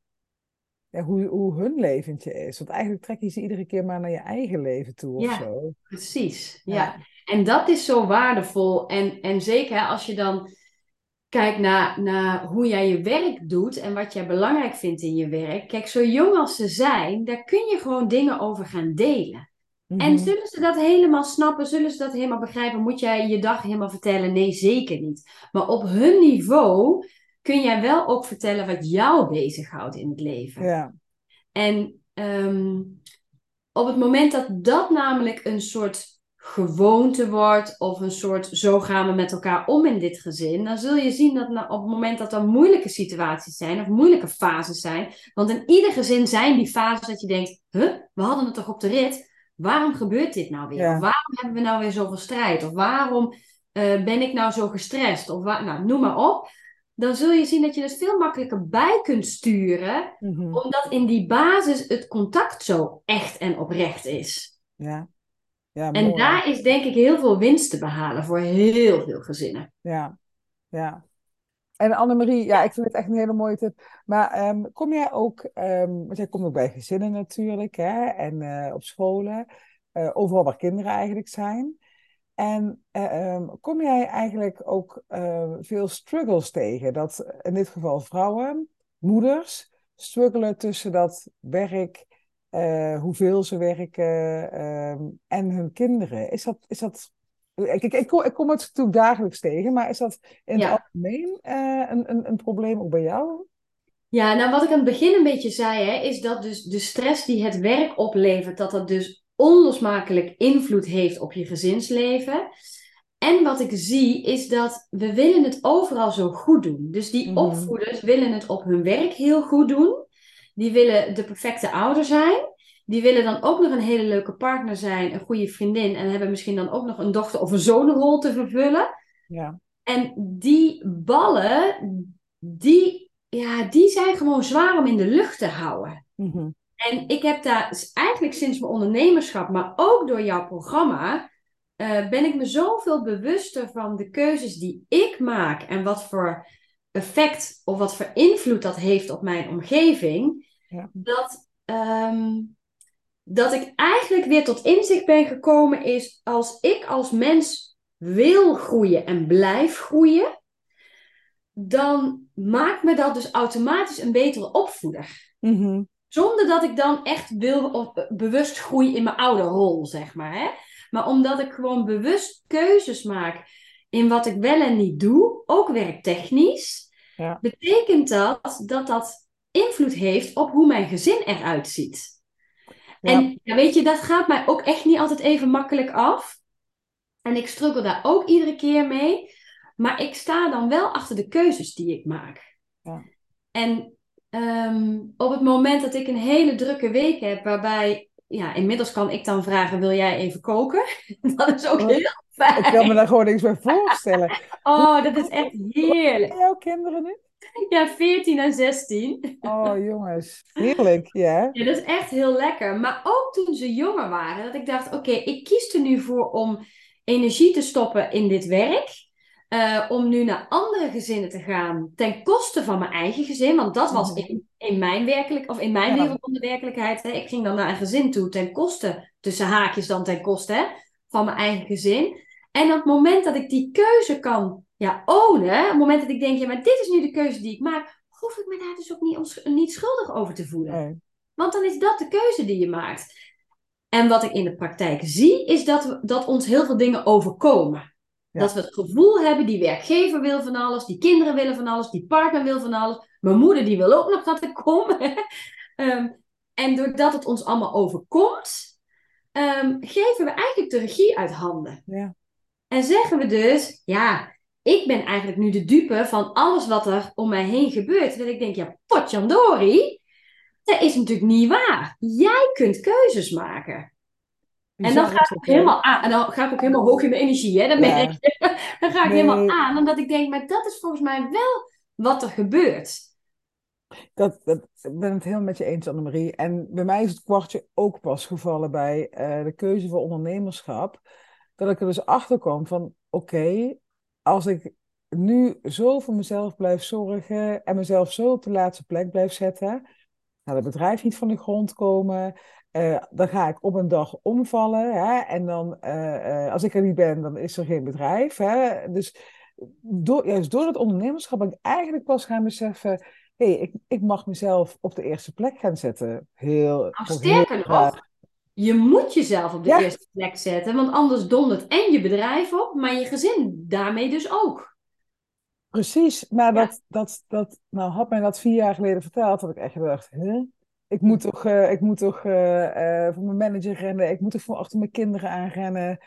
ja, hoe, hoe hun leventje is. Want eigenlijk trek je ze iedere keer maar naar je eigen leven toe of ja, zo. Precies, ja. ja. En dat is zo waardevol. En, en zeker als je dan kijkt naar, naar hoe jij je werk doet en wat jij belangrijk vindt in je werk. Kijk, zo jong als ze zijn, daar kun je gewoon dingen over gaan delen. Mm -hmm. En zullen ze dat helemaal snappen? Zullen ze dat helemaal begrijpen? Moet jij je dag helemaal vertellen? Nee, zeker niet. Maar op hun niveau kun jij wel ook vertellen wat jou bezighoudt in het leven. Ja. En um, op het moment dat dat namelijk een soort gewoonte wordt of een soort zo gaan we met elkaar om in dit gezin, dan zul je zien dat op het moment dat er moeilijke situaties zijn of moeilijke fases zijn, want in ieder gezin zijn die fases dat je denkt, huh, we hadden het toch op de rit, waarom gebeurt dit nou weer? Ja. Of waarom hebben we nou weer zoveel strijd? Of waarom uh, ben ik nou zo gestrest? Of nou, noem maar op. Dan zul je zien dat je het veel makkelijker bij kunt sturen, mm -hmm. omdat in die basis het contact zo echt en oprecht is. Ja. Ja, en mooi. daar is denk ik heel veel winst te behalen voor heel veel gezinnen. Ja, ja. En Annemarie, ja, ik vind het echt een hele mooie tip. Maar um, kom jij ook, um, want jij komt ook bij gezinnen natuurlijk, hè, en uh, op scholen, uh, overal waar kinderen eigenlijk zijn. En uh, um, kom jij eigenlijk ook veel struggles tegen? Dat in dit geval vrouwen, moeders, struggelen tussen dat werk uh, hoeveel ze werken uh, en hun kinderen. Is dat, is dat ik, ik, ik, kom, ik kom het natuurlijk dagelijks tegen, maar is dat in Ja. het algemeen uh, een, een, een probleem ook bij jou? Ja, nou wat ik aan het begin een beetje zei, hè, is dat dus de stress die het werk oplevert, dat dat dus onlosmakelijk invloed heeft op je gezinsleven. En wat ik zie is dat we willen het overal zo goed doen. Dus die Mhm. opvoeders willen het op hun werk heel goed doen. Die willen de perfecte ouder zijn. Die willen dan ook nog een hele leuke partner zijn, een goede vriendin. En hebben misschien dan ook nog een dochter of een zonenrol te vervullen. Ja. En die ballen, die, ja, die zijn gewoon zwaar om in de lucht te houden. Mhm. En ik heb daar eigenlijk sinds mijn ondernemerschap, maar ook door jouw programma, eh, ben ik me zoveel bewuster van de keuzes die ik maak en wat voor effect of wat voor invloed dat heeft op mijn omgeving, Ja. dat, ehm, dat ik eigenlijk weer tot inzicht ben gekomen is als ik als mens wil groeien en blijf groeien, dan maakt me dat dus automatisch een betere opvoeder. Mhm. Zonder dat ik dan echt wil of bewust groei in mijn oude rol, zeg maar. Hè? Maar omdat ik gewoon bewust keuzes maak in wat ik wel en niet doe, ook werktechnisch, Ja. betekent dat dat dat invloed heeft op hoe mijn gezin eruit ziet. Ja. En ja, weet je, dat gaat mij ook echt niet altijd even makkelijk af. En ik struggle daar ook iedere keer mee. Maar ik sta dan wel achter de keuzes die ik maak. Ja. En ehm, op het moment dat ik een hele drukke week heb, waarbij, ja, inmiddels kan ik dan vragen: wil jij even koken? dat is ook Oh, heel Ik kan me fijn. daar gewoon niks bij voorstellen. Oh, dat is echt heerlijk. En jouw kinderen nu? Ja, 14 en 16. Oh, jongens. Heerlijk, ja. Ja, dat is echt heel lekker. Maar ook toen ze jonger waren, dat ik dacht: oké, ik kies er nu voor om energie te stoppen in dit werk. Eh, om nu naar andere gezinnen te gaan ten koste van mijn eigen gezin. Want dat was Mhm. in, in mijn werkelijk, of in mijn Ja. wereld van de werkelijkheid. Hè. Ik ging dan naar een gezin toe ten koste, tussen haakjes dan ten koste hè, van mijn eigen gezin. En op het moment dat ik die keuze kan ja, ownen, op het moment dat ik denk, ja, maar dit is nu de keuze die ik maak, hoef ik me daar dus ook niet, niet schuldig over te voelen. Nee. Want dan is dat de keuze die je maakt. En wat ik in de praktijk zie, is dat, we, dat ons heel veel dingen overkomen. Ja. Dat we het gevoel hebben, die werkgever wil van alles, die kinderen willen van alles, die partner wil van alles. Mijn moeder die wil ook nog dat ik kom. Ehm, en doordat het ons allemaal overkomt, ehm, geven we eigenlijk de regie uit handen. Ja. En zeggen we dus, ja, ik ben eigenlijk nu de dupe van alles wat er om mij heen gebeurt. Dat ik denk, ja, potjandori, dat is natuurlijk niet waar. Jij kunt keuzes maken. En dan ga ik ook helemaal aan. En dan ga ik ook helemaal hoog in mijn energie, hè? Dan, Ja. merk je. dan ga ik Nee. helemaal aan, omdat ik denk, maar dat is volgens mij wel wat er gebeurt. Dat, dat, ik ben het helemaal met je eens, Annemarie. En bij mij is het kwartje ook pas gevallen bij eh, de keuze voor ondernemerschap. Dat ik er dus achter kwam van, oké, als ik nu zo voor mezelf blijf zorgen en mezelf zo op de laatste plek blijf zetten, gaat het bedrijf niet van de grond komen, eh, dan ga ik op een dag omvallen. Hè, en dan, eh, eh, als ik er niet ben, dan is er geen bedrijf. Hè, dus door, juist door het ondernemerschap ben ik eigenlijk pas gaan beseffen hé, hey, ik, ik mag mezelf op de eerste plek gaan zetten. Heel, Nou, sterker heel nog, je moet jezelf op de Ja. eerste plek zetten, want anders dondert en je bedrijf op, maar je gezin daarmee dus ook. Precies, maar Ja. dat, dat, dat, nou had mij dat vier jaar geleden verteld, had ik echt gedacht, huh? Ik moet toch, eh, ik moet toch eh, eh, voor mijn manager rennen, ik moet toch voor achter mijn kinderen aanrennen.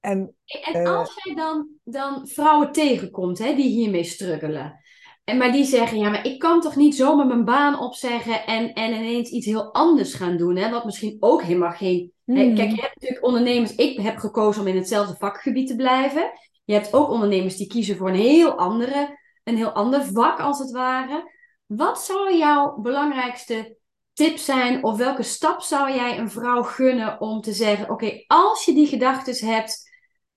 En En als jij dan, dan vrouwen tegenkomt hè, die hiermee struggelen, en maar die zeggen, ja, maar ik kan toch niet zomaar mijn baan opzeggen en, en ineens iets heel anders gaan doen, hè, wat misschien ook helemaal geen... hè, Hmm. kijk, je hebt natuurlijk ondernemers, ik heb gekozen om in hetzelfde vakgebied te blijven. Je hebt ook ondernemers die kiezen voor een heel, andere, een heel ander vak, als het ware. Wat zou jouw belangrijkste tip zijn, of welke stap zou jij een vrouw gunnen om te zeggen, oké, als je die gedachten hebt...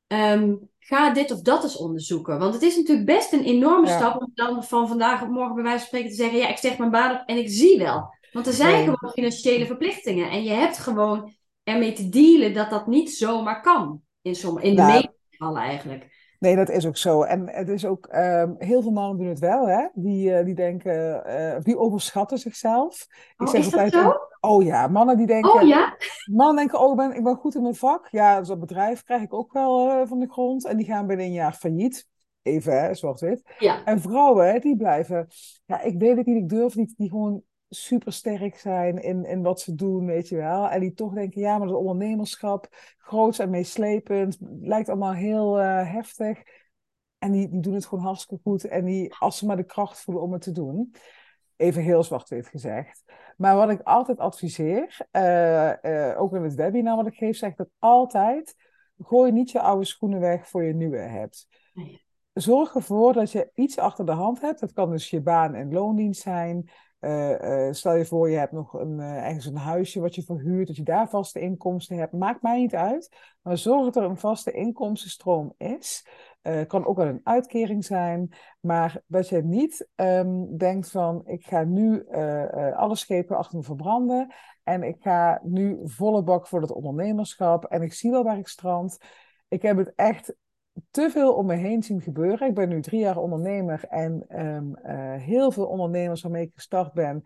Ehm, ga dit of dat eens onderzoeken. Want het is natuurlijk best een enorme Ja. stap om dan van vandaag op morgen bij wijze van spreken te zeggen: ja, ik zeg mijn baan op en ik zie wel. Want er zijn Nee. gewoon financiële verplichtingen. En je hebt gewoon ermee te dealen dat dat niet zomaar kan. In, sommige, in de Nou, meeste gevallen eigenlijk. Nee, dat is ook zo. En het is ook, ehm, heel veel mannen doen het wel, hè? Die, eh, die denken, eh, die overschatten zichzelf. Ik Oh, zeg is dat altijd, zo? oh ja, mannen die denken, Oh ja? mannen denken, oh, ik ben, ik ben goed in mijn vak. Ja, zo'n bedrijf krijg ik ook wel eh, van de grond. En die gaan binnen een jaar failliet. Even, hè, zwart-wit. Ja. En vrouwen, die blijven, ja, ik weet het niet, ik durf niet, die gewoon super sterk zijn in, in wat ze doen, weet je wel. En die toch denken, ja, maar dat ondernemerschap, groots en meeslepend, lijkt allemaal heel eh, heftig. En die, die doen het gewoon hartstikke goed. En die, als ze maar de kracht voelen om het te doen. Even heel zwart-wit gezegd. Maar wat ik altijd adviseer, eh, eh, ook in het webinar wat ik geef, zeg ik dat altijd. Gooi niet je oude schoenen weg voor je nieuwe hebt. Zorg ervoor dat je iets achter de hand hebt. Dat kan dus je baan en loondienst zijn. Eh, eh, stel je voor, je hebt nog een, eh, ergens een huisje wat je verhuurt, dat je daar vaste inkomsten hebt. Maakt mij niet uit. Maar zorg dat er een vaste inkomstenstroom is. Kan ook wel een uitkering zijn. Maar dat je niet ehm, denkt van, ik ga nu alle schepen achter me verbranden. En ik ga nu volle bak voor het ondernemerschap. En ik zie wel waar ik strand. Ik heb het echt te veel om me heen zien gebeuren. Ik ben nu drie jaar ondernemer en ehm, eh, heel veel ondernemers waarmee ik gestart ben.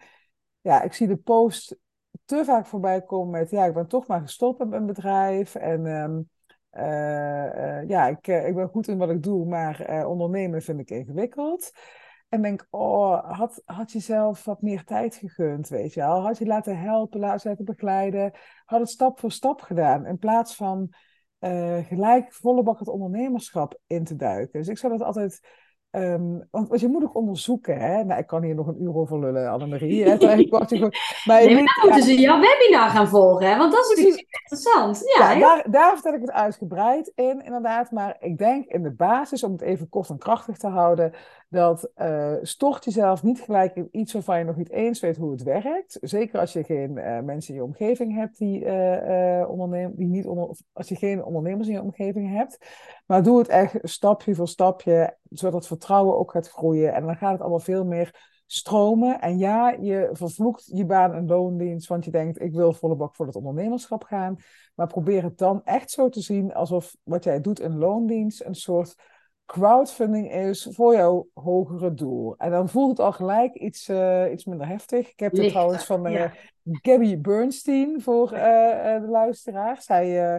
Ja, ik zie de post te vaak voorbij komen met, ja, ik ben toch maar gestopt met mijn bedrijf. En ehm, eh, eh, ja, ik, ik ben goed in wat ik doe, maar ondernemen vind ik ingewikkeld. En denk, oh, had, had je zelf wat meer tijd gegund, weet je wel? Had je laten helpen, laten begeleiden. Had het stap voor stap gedaan. In plaats van uh, gelijk volle bak het ondernemerschap in te duiken. Dus ik zou dat altijd. Um, want, je moet ook onderzoeken, hè? Nou, ik kan hier nog een uur over lullen, Annemarie. Hè? maar nee, maar dan moeten ze jouw webinar gaan volgen, hè? Want dat is natuurlijk interessant. Ja, ja daar, daar vertel ik het uitgebreid in, inderdaad. Maar ik denk in de basis, om het even kort en krachtig te houden, dat uh, stort jezelf niet gelijk in iets waarvan je nog niet eens weet hoe het werkt. Zeker als je geen uh, mensen in je omgeving hebt die uh, die niet onder, als je geen ondernemers in je omgeving hebt. Maar doe het echt stapje voor stapje, zodat het vertrouwen ook gaat groeien. En dan gaat het allemaal veel meer stromen. En ja, je vervloekt je baan en loondienst, want je denkt, ik wil volle bak voor het ondernemerschap gaan. Maar probeer het dan echt zo te zien alsof wat jij doet in loondienst een soort crowdfunding is voor jouw hogere doel. En dan voelt het al gelijk iets, uh, iets minder heftig. Ik heb dit trouwens van uh, Gabby Bernstein voor uh, de luisteraars. Zij,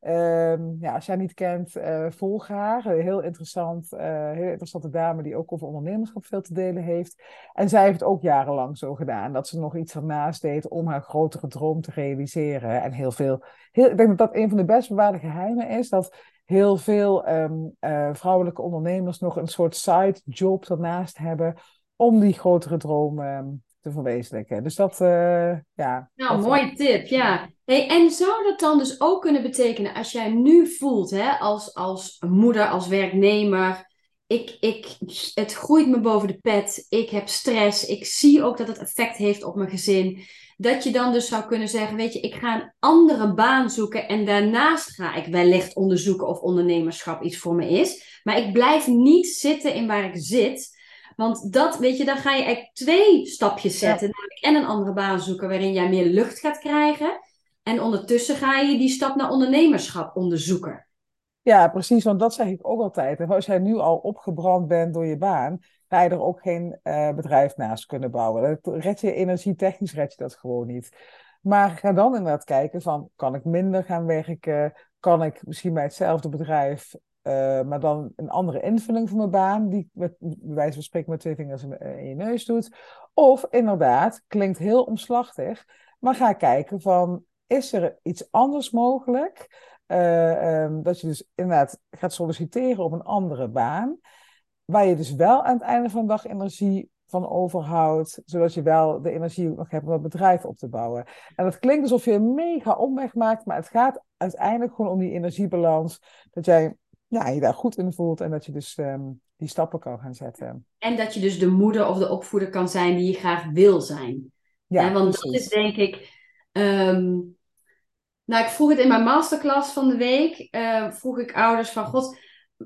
um, ja, als jij niet kent, volg haar. Heel interessant, heel interessante dame die ook over ondernemerschap veel te delen heeft. En zij heeft ook jarenlang zo gedaan. Dat ze nog iets ernaast deed om haar grotere droom te realiseren. En heel veel, heel, ik denk dat dat een van de best bewaarde geheimen is. Dat heel veel um, uh, vrouwelijke ondernemers nog een soort side job ernaast hebben om die grotere droom um, te verwezenlijken. Dus dat, uh, ja. Nou, mooie tip, ja. Hey, en zou dat dan dus ook kunnen betekenen, als jij nu voelt, hè, als, als moeder, als werknemer, ik, ik, het groeit me boven de pet, ik heb stress, ik zie ook dat het effect heeft op mijn gezin. Dat je dan dus zou kunnen zeggen, weet je, ik ga een andere baan zoeken en daarnaast ga ik wellicht onderzoeken of ondernemerschap iets voor me is. Maar ik blijf niet zitten in waar ik zit. Want dat, weet je, dan ga je eigenlijk twee stapjes zetten. En een andere baan zoeken waarin jij meer lucht gaat krijgen. En ondertussen ga je die stap naar ondernemerschap onderzoeken. Ja, precies, want dat zeg ik ook altijd. als jij nu al opgebrand bent door je baan, ga je er ook geen uh, bedrijf naast kunnen bouwen. Dat red je energietechnisch red je dat gewoon niet. Maar ga dan inderdaad kijken van, kan ik minder gaan werken? Kan ik misschien bij hetzelfde bedrijf, uh, maar dan een andere invulling van mijn baan, die met, bij wijze van spreken met twee vingers in, in je neus doet? Of inderdaad, klinkt heel omslachtig, maar ga kijken van, is er iets anders mogelijk? Uh, um, dat je dus inderdaad gaat solliciteren op een andere baan waar je dus wel aan het einde van de dag energie van overhoudt, zodat je wel de energie nog hebt om dat bedrijf op te bouwen. En dat klinkt alsof je een mega omweg maakt, maar het gaat uiteindelijk gewoon om die energiebalans, dat jij ja, je daar goed in voelt en dat je dus um, die stappen kan gaan zetten. En dat je dus de moeder of de opvoeder kan zijn die je graag wil zijn. Ja, want dat is denk ik. Um, nou, ik vroeg het in mijn masterclass van de week. Uh, vroeg ik ouders van God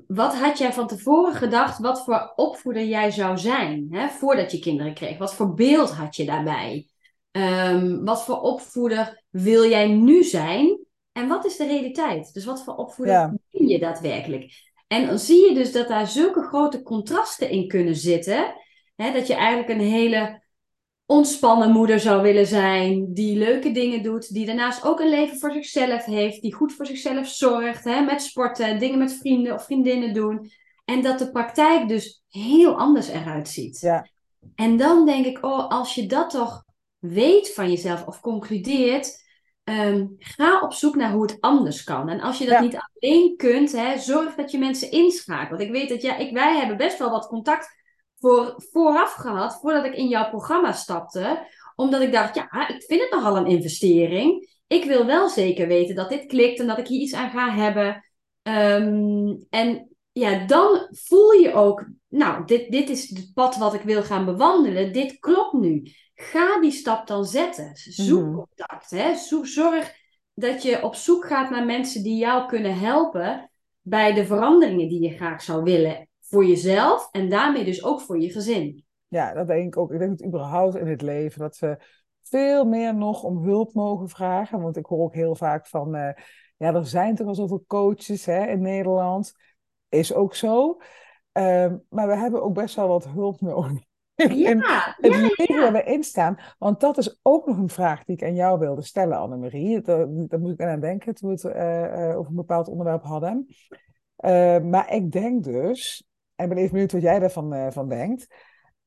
wat had jij van tevoren gedacht wat voor opvoeder jij zou zijn hè, voordat je kinderen kreeg? Wat voor beeld had je daarbij? Um, wat voor opvoeder wil jij nu zijn? En wat is de realiteit? Dus wat voor opvoeder ja. ben je daadwerkelijk? En dan zie je dus dat daar zulke grote contrasten in kunnen zitten. Hè, dat je eigenlijk een hele ontspannen moeder zou willen zijn, die leuke dingen doet, die daarnaast ook een leven voor zichzelf heeft, die goed voor zichzelf zorgt, hè, met sporten, dingen met vrienden of vriendinnen doen. En dat de praktijk dus heel anders eruit ziet. Ja. En dan denk ik, oh, als je dat toch weet van jezelf of concludeert, ehm, ga op zoek naar hoe het anders kan. En als je dat niet alleen kunt, hè, zorg dat je mensen inschakelt. Ik weet dat ja, ik, wij hebben best wel wat contact voor, vooraf gehad, voordat ik in jouw programma stapte. Omdat ik dacht, ja, ik vind het nogal een investering. Ik wil wel zeker weten dat dit klikt en dat ik hier iets aan ga hebben. Um, en ja, dan voel je ook, nou, dit, dit is het pad wat ik wil gaan bewandelen. Dit klopt nu. Ga die stap dan zetten. Zoek mhm. contact. Hè? Zoek, zorg dat je op zoek gaat naar mensen die jou kunnen helpen bij de veranderingen die je graag zou willen voor jezelf en daarmee dus ook voor je gezin. Ja, dat denk ik ook. Ik denk dat überhaupt in het leven dat we veel meer nog om hulp mogen vragen. Want ik hoor ook heel vaak van, uh, ja, er zijn toch al zoveel coaches hè, in Nederland. is ook zo. Ehm, maar we hebben ook best wel wat hulp nodig. Ja, het ja, leven ja. waar we in staan. Want dat is ook nog een vraag die ik aan jou wilde stellen, Annemarie. Daar, daar moet ik aan denken toen we het eh, eh, over een bepaald onderwerp hadden. Eh, maar ik denk dus, en ik ben even benieuwd wat jij daarvan eh, van denkt.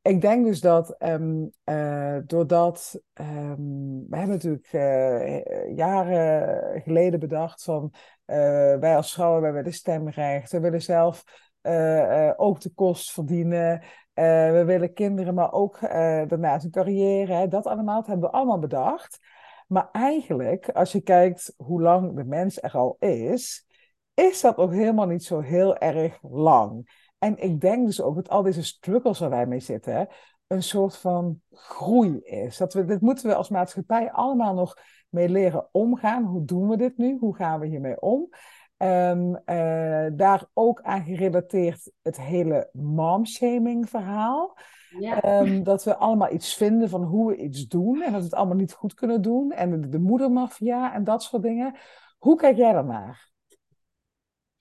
Ik denk dus dat ehm, eh, doordat ehm, we hebben natuurlijk eh, jaren geleden bedacht van wij als vrouwen wij willen stemrecht, we willen zelf ook de kost verdienen, we willen kinderen, maar ook daarnaast een carrière. Dat allemaal, hebben we allemaal bedacht. Maar eigenlijk, als je kijkt hoe lang de mens er al is, is dat nog helemaal niet zo heel erg lang. En ik denk dus ook dat al deze struggles waar wij mee zitten, een soort van groei is. Dat we, dit moeten we als maatschappij allemaal nog mee leren omgaan. Hoe doen we dit nu? Hoe gaan we hiermee om? Ehm, eh, daar ook aan gerelateerd het hele momshaming verhaal. Ja. Ehm, dat we allemaal iets vinden van hoe we iets doen en dat we het allemaal niet goed kunnen doen. En de, de moedermafia en dat soort dingen. Hoe kijk jij daarnaar?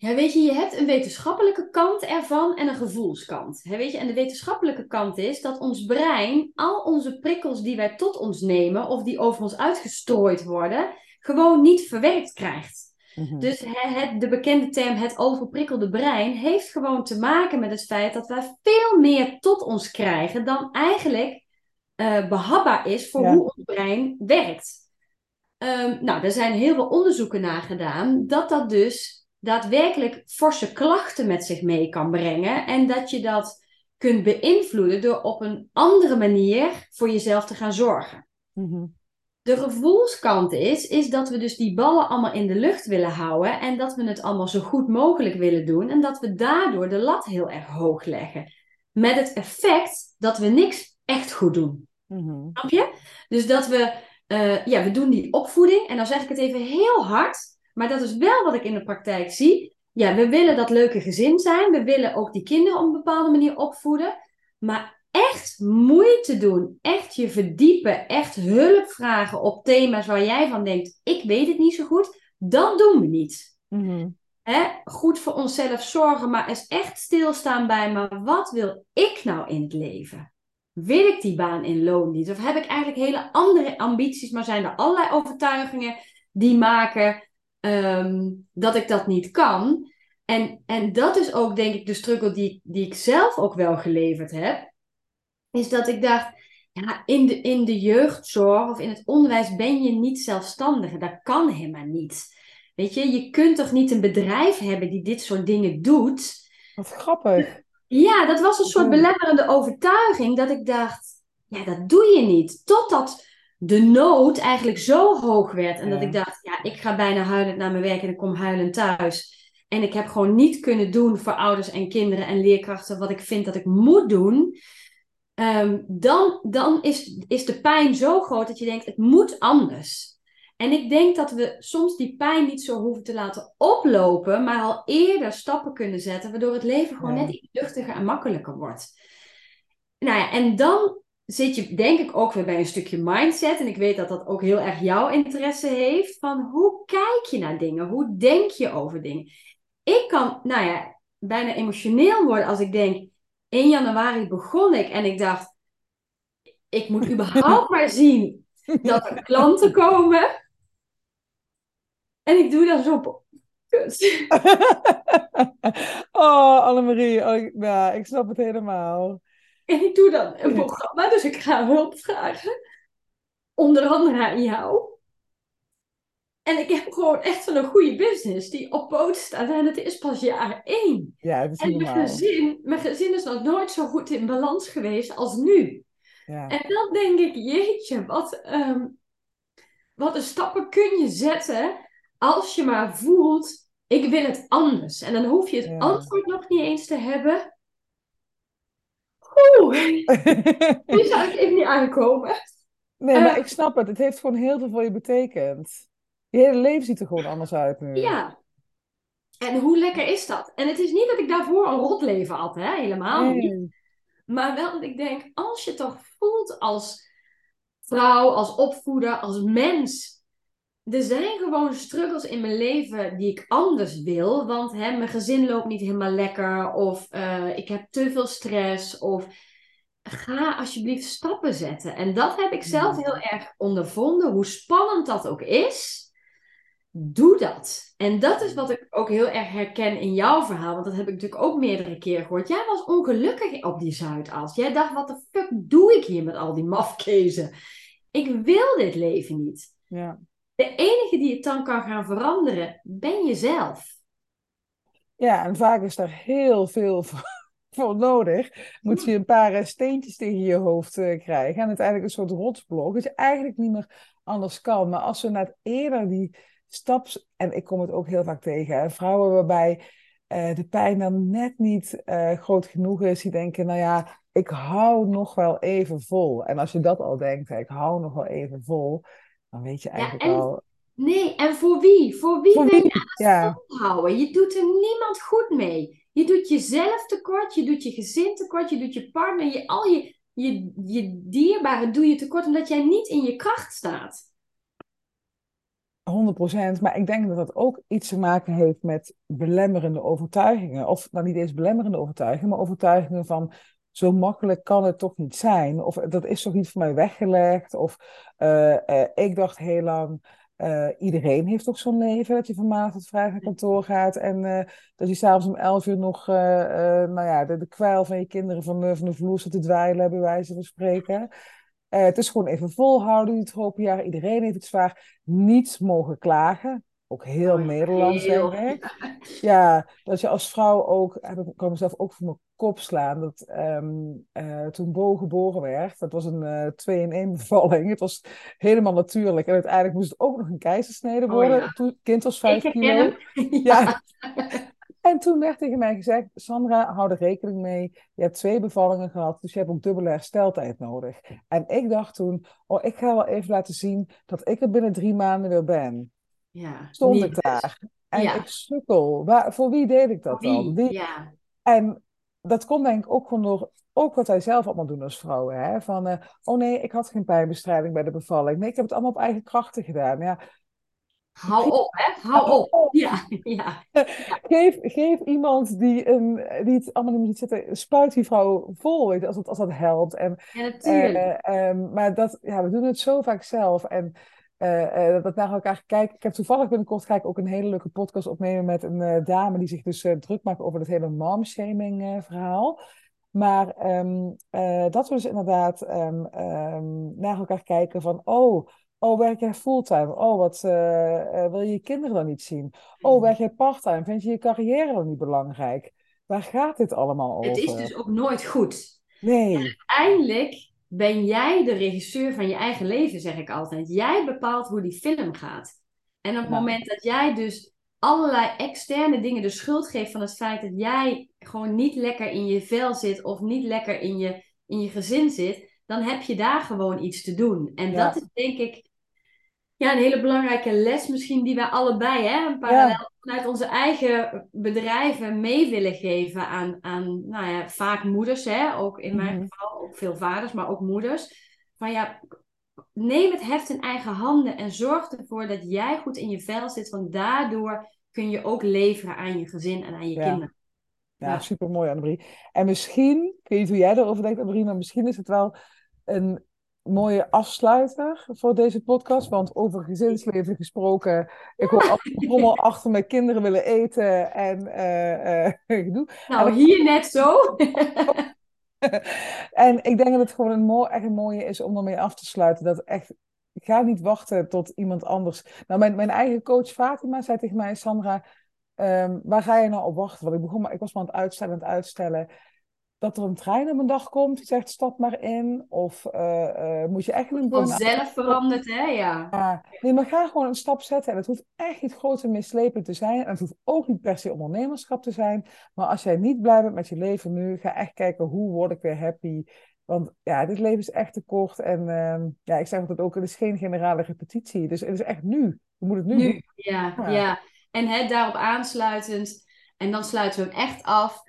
Ja, weet je, je hebt een wetenschappelijke kant ervan en een gevoelskant. Hè, weet je? En de wetenschappelijke kant is dat ons brein al onze prikkels die wij tot ons nemen of die over ons uitgestrooid worden, gewoon niet verwerkt krijgt. Mhm. Dus het, de bekende term het overprikkelde brein heeft gewoon te maken met het feit dat wij veel meer tot ons krijgen dan eigenlijk eh, behapbaar is voor Ja. hoe ons brein werkt. Ehm, nou, er zijn heel veel onderzoeken naar gedaan dat dat dus daadwerkelijk forse klachten met zich mee kan brengen en dat je dat kunt beïnvloeden door op een andere manier voor jezelf te gaan zorgen. Mhm. De gevoelskant is, is dat we dus die ballen allemaal in de lucht willen houden en dat we het allemaal zo goed mogelijk willen doen en dat we daardoor de lat heel erg hoog leggen. Met het effect dat we niks echt goed doen. Mhm. Snap je? Dus dat we, eh, ja, we doen die opvoeding en dan zeg ik het even heel hard, maar dat is wel wat ik in de praktijk zie. Ja, we willen dat leuke gezin zijn, we willen ook die kinderen op een bepaalde manier opvoeden, maar echt moeite doen, echt je verdiepen, echt hulp vragen op thema's waar jij van denkt, ik weet het niet zo goed, dat doen we niet. Mhm. Hè? Goed voor onszelf zorgen, maar eens echt stilstaan bij, maar wat wil ik nou in het leven? Wil ik die baan in loondienst? Of heb ik eigenlijk hele andere ambities, maar zijn er allerlei overtuigingen die maken ehm, dat ik dat niet kan? En, en dat is ook, denk ik, de struggle die, die ik zelf ook wel geleverd heb. Is dat ik dacht, ja, in de, in de jeugdzorg of in het onderwijs ben je niet zelfstandig. Dat kan helemaal niet. Weet je, je kunt toch niet een bedrijf hebben die dit soort dingen doet? Wat grappig. Ja, dat was een soort belemmerende overtuiging dat ik dacht, ja, dat doe je niet. Totdat de nood eigenlijk zo hoog werd en dat ik dacht, ja, ik ga bijna huilend naar mijn werk en ik kom huilend thuis. En ik heb gewoon niet kunnen doen voor ouders en kinderen en leerkrachten wat ik vind dat ik moet doen. Ehm, dan dan is, is de pijn zo groot dat je denkt, het moet anders. En ik denk dat we soms die pijn niet zo hoeven te laten oplopen, maar al eerder stappen kunnen zetten, waardoor het leven gewoon Ja. net iets luchtiger en makkelijker wordt. Nou ja, en dan zit je denk ik ook weer bij een stukje mindset. En ik weet dat dat ook heel erg jouw interesse heeft. Van hoe kijk je naar dingen? Hoe denk je over dingen? Ik kan, nou ja, bijna emotioneel worden als ik denk, 1 januari begon ik en ik dacht, ik moet überhaupt maar zien dat er klanten komen. En ik doe dan zo op. Oh, Annemarie, oh, ja, ik snap het helemaal. En ik doe dan een programma, dus ik ga hulp vragen. Onder andere aan jou. En ik heb gewoon echt wel een goede business die op poot staat. En het is pas jaar één. Ja, is En mijn gezin, mijn gezin is nog nooit zo goed in balans geweest als nu. Ja. En dan denk ik, jeetje, wat, ehm, wat een stappen kun je zetten als je maar voelt, ik wil het anders. En dan hoef je het Ja. antwoord nog niet eens te hebben. Oeh, die zou ik even niet aankomen. Nee, maar Eh. ik snap het. Het heeft gewoon heel veel voor je betekend. Je hele leven ziet er gewoon anders uit nu. Ja. En hoe lekker is dat? En het is niet dat ik daarvoor een rot leven had, hè? helemaal niet. Maar wel dat ik denk, als je toch voelt als vrouw, als opvoeder, als mens, er zijn gewoon struggles in mijn leven die ik anders wil. Want hè, mijn gezin loopt niet helemaal lekker. Of uh, ik heb te veel stress. Of ga alsjeblieft stappen zetten. En dat heb ik zelf heel erg ondervonden. Hoe spannend dat ook is. Doe dat. En dat is wat ik ook heel erg herken in jouw verhaal. Want dat heb ik natuurlijk ook meerdere keren gehoord. Jij was ongelukkig op die Zuidas. Jij dacht, wat de fuck doe ik hier met al die mafkezen? Ik wil dit leven niet. Ja. De enige die het dan kan gaan veranderen, ben jezelf. Ja, en vaak is daar heel veel voor nodig. Moet je een paar eh, steentjes tegen je hoofd uh, krijgen. En uiteindelijk een soort rotsblok. Dat je eigenlijk niet meer anders kan. Maar als we net eerder die staps... En ik kom het ook heel vaak tegen. Vrouwen waarbij uh, de pijn dan net niet groot genoeg is. Die denken, nou ja, ik hou nog wel even vol. En als je dat al denkt, ik hou nog wel even vol dan weet je eigenlijk ja, al... Nee, en voor wie? Voor wie ben je aan het volhouden? Je doet er niemand goed mee. Je doet jezelf tekort, je doet je gezin tekort, je doet je partner, je, al je, je, je dierbaren doe je tekort omdat jij niet in je kracht staat. 100%, maar ik denk dat dat ook iets te maken heeft met belemmerende overtuigingen. Of nou niet eens belemmerende overtuigingen, maar overtuigingen van zo makkelijk kan het toch niet zijn. Of dat is toch niet voor mij weggelegd. Of uh, uh, ik dacht heel lang, iedereen heeft toch zo'n leven. Dat je van maand tot vrijdag naar kantoor gaat. En dat je s'avonds om elf uur nog nou ja, de, de kwijl van je kinderen van van de vloer zit te dweilen, bij wijze van spreken. het is gewoon even volhouden, het hopen jaar. Iedereen heeft het zwaar. Niets mogen klagen. Ook heel oh, Nederlands, denk ik. Ja, dat je als vrouw ook, heb ik kan mezelf ook voor mijn kop slaan. Dat um, uh, toen Bo geboren werd, dat was een uh, twee-in-één bevalling. Het was helemaal natuurlijk. En uiteindelijk moest het ook nog een keizersnede oh, worden. Oh, ja. Toen kind was vijf kilo. ja. En toen werd tegen mij gezegd, Sandra, hou er rekening mee. Je hebt twee bevallingen gehad, dus je hebt ook dubbele hersteltijd nodig. En ik dacht toen, oh, ik ga wel even laten zien dat ik er binnen drie maanden weer ben. Ja, Stond ik daar. En ik sukkel. Waar, voor wie deed ik dat dan? Wie? Ja. En dat komt denk ik ook gewoon door, ook wat wij zelf allemaal doen als vrouwen. Hè? Van, uh, oh nee, ik had geen pijnbestrijding bij de bevalling. Nee, ik heb het allemaal op eigen krachten gedaan. Ja. Hou op, hè? Hou op. Ja, ja. geef, geef iemand die, een, die het allemaal niet zitten, spuit die vrouw vol, weet je, als, het, als dat helpt. En, ja, natuurlijk. Uh, maar dat, ja, we doen het zo vaak zelf. En uh, dat naar elkaar kijken. Ik heb toevallig binnenkort ga ik ook een hele leuke podcast opnemen met een uh, dame die zich dus druk maakt over het hele momshaming verhaal. Maar um, dat we dus inderdaad um, um, naar elkaar kijken van, oh, oh werk jij fulltime? Oh, wat wil je je kinderen dan niet zien? Oh, werk jij parttime? Vind je je carrière dan niet belangrijk? Waar gaat dit allemaal over? Het is dus ook nooit goed. Nee. uiteindelijk ben jij de regisseur van je eigen leven, zeg ik altijd. Jij bepaalt hoe die film gaat. En op het moment dat jij dus allerlei externe dingen de schuld geeft van het feit dat jij gewoon niet lekker in je vel zit of niet lekker in je, in je gezin zit, dan heb je daar gewoon iets te doen. En dat is denk ik ja, een hele belangrijke les misschien die wij allebei hè, een parallel vanuit onze eigen bedrijven mee willen geven aan, aan nou ja, vaak moeders, hè, ook in mijn mhm. geval, ook veel vaders, maar ook moeders. Van ja, neem het heft in eigen handen en zorg ervoor dat jij goed in je vel zit, want daardoor kun je ook leveren aan je gezin en aan je kinderen. Ja, ja. super mooi, Annemarie. En misschien, ik weet niet hoe jij erover denkt, Annemarie, maar misschien is het wel een mooie afsluiter voor deze podcast. Want over gezinsleven gesproken. Ik hoor allemaal achter mijn kinderen willen eten en uh, uh, Nou, hier net zo. en ik denk dat het gewoon een, mooi, echt een mooie is om ermee af te sluiten. Dat echt, ik ga niet wachten tot iemand anders. Nou, mijn, mijn eigen coach Fatima zei tegen mij, Sandra, um, waar ga je nou op wachten? Want ik begon maar, ik was maar aan het uitstellen, aan het uitstellen dat er een trein op een dag komt die zegt stap maar in? Of uh, uh, moet je echt een... Gewoon zelf veranderd, hè? Ja. ja. Nee, maar ga gewoon een stap zetten. En het hoeft echt niet groot en mislepend te zijn. En het hoeft ook niet per se ondernemerschap te zijn. Maar als jij niet blij bent met je leven nu, ga echt kijken hoe word ik weer happy. Want ja, dit leven is echt te kort. En uh, ja, ik zeg altijd ook, het is geen generale repetitie. Dus het is echt nu. We moeten het nu, nu Ja, ja, ja. En hè, daarop aansluitend, en dan sluiten we hem echt af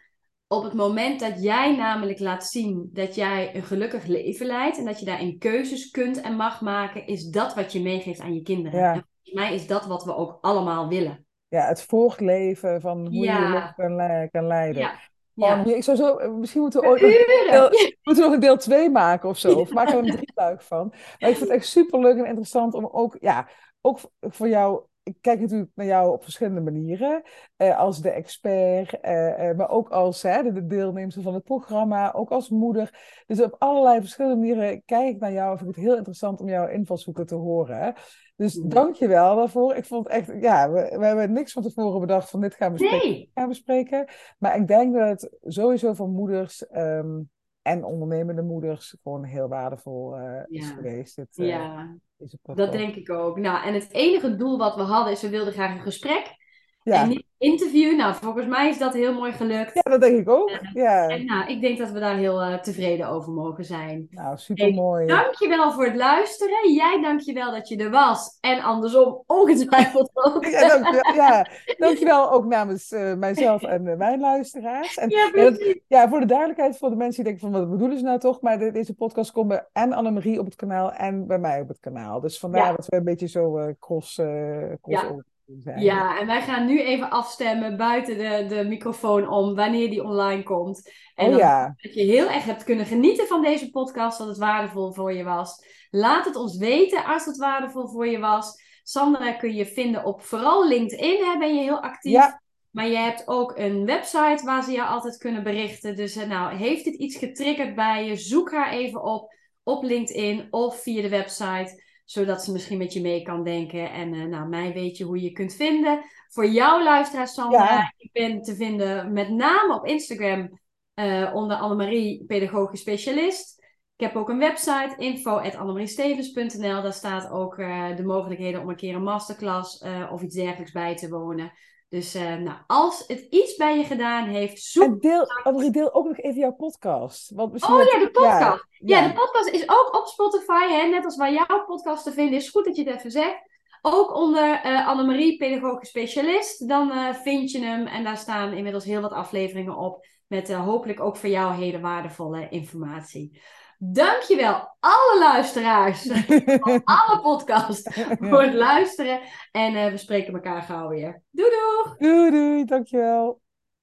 op het moment dat jij namelijk laat zien dat jij een gelukkig leven leidt en dat je daarin keuzes kunt en mag maken, is dat wat je meegeeft aan je kinderen. Ja. Volgens mij is dat wat we ook allemaal willen. Ja, het voortleven van hoe je je leven kan, le kan leiden. Ja. Ja. Ja. ik zou zo, misschien moeten we ooit nog, moeten we nog een deel 2 maken of zo. Of maken we er een drieluik van. Maar ik vind het echt super leuk en interessant om ook, ja, ook voor jou. Ik kijk natuurlijk naar jou op verschillende manieren. eh, als de expert, eh, eh, maar ook als hè, de, de deelnemster van het programma, ook als moeder. Dus op allerlei verschillende manieren kijk ik naar jou. Vind ik het heel interessant om jouw invalshoeken te horen. Dus Ja. dank je wel daarvoor. Ik vond het echt, ja, we, we hebben niks van tevoren bedacht van dit gaan we spreken Nee. gaan bespreken. Maar ik denk dat het sowieso voor moeders ehm, en ondernemende moeders gewoon heel waardevol eh, is Ja. geweest. Dit, eh, Ja, deze dat denk ik ook. Nou, en het enige doel wat we hadden is, we wilden graag een gesprek ja. en niet interview. Nou, volgens mij is dat heel mooi gelukt. ja, dat denk ik ook. Ja, En nou, ik denk dat we daar heel eh, tevreden over mogen zijn. nou, super mooi. Dankjewel voor het luisteren. Jij dankjewel dat je er was. En andersom ongetwijfeld ook. Ja, dankjewel, ja, dankjewel ook namens eh, mijzelf en eh, mijn luisteraars. En, Ja, ja, dat- ja, voor de duidelijkheid, voor de mensen die denken van wat bedoelen ze nou toch? Maar de- deze podcast komt bij en Annemarie op het kanaal en bij mij op het kanaal. Dus vandaar Ja. dat we een beetje zo eh, cross, eh crossover zijn. Ja, en wij gaan nu even afstemmen buiten de, de microfoon om wanneer die online komt. En Oh ja. dat je heel erg hebt kunnen genieten van deze podcast, dat het waardevol voor je was. Laat het ons weten als het waardevol voor je was. Sandra kun je vinden op vooral LinkedIn, hè, ben je heel actief. Ja. Maar je hebt ook een website waar ze je altijd kunnen berichten. Dus eh, nou, heeft dit iets getriggerd bij je? Zoek haar even op op LinkedIn of via de website. Zodat ze misschien met je mee kan denken. En eh, nou, mij weet je hoe je kunt vinden. Voor jouw luisteraar, Sandra, Ja. ik ben te vinden met name op Instagram eh, onder Annemarie, pedagogisch specialist. Ik heb ook een website, info.annemariestevens.nl. Daar staat ook eh, de mogelijkheden om een keer een masterclass of iets dergelijks bij te wonen. Dus eh, nou, als het iets bij je gedaan heeft, zoek... En deel, Annemarie, deel ook nog even jouw podcast. Want misschien Oh ja, de podcast. Ja, ja. de podcast is ook op Spotify, hè? net als waar jouw podcast te vinden is. Goed dat je het even zegt. Ook onder eh Annemarie, pedagogisch specialist. Dan eh, vind je hem en daar staan inmiddels heel wat afleveringen op. Met hopelijk ook voor jou hele waardevolle informatie. Dankjewel alle luisteraars van alle podcasts voor het luisteren. En eh, we spreken elkaar gauw weer. Doei doei! Doei, doei, dankjewel.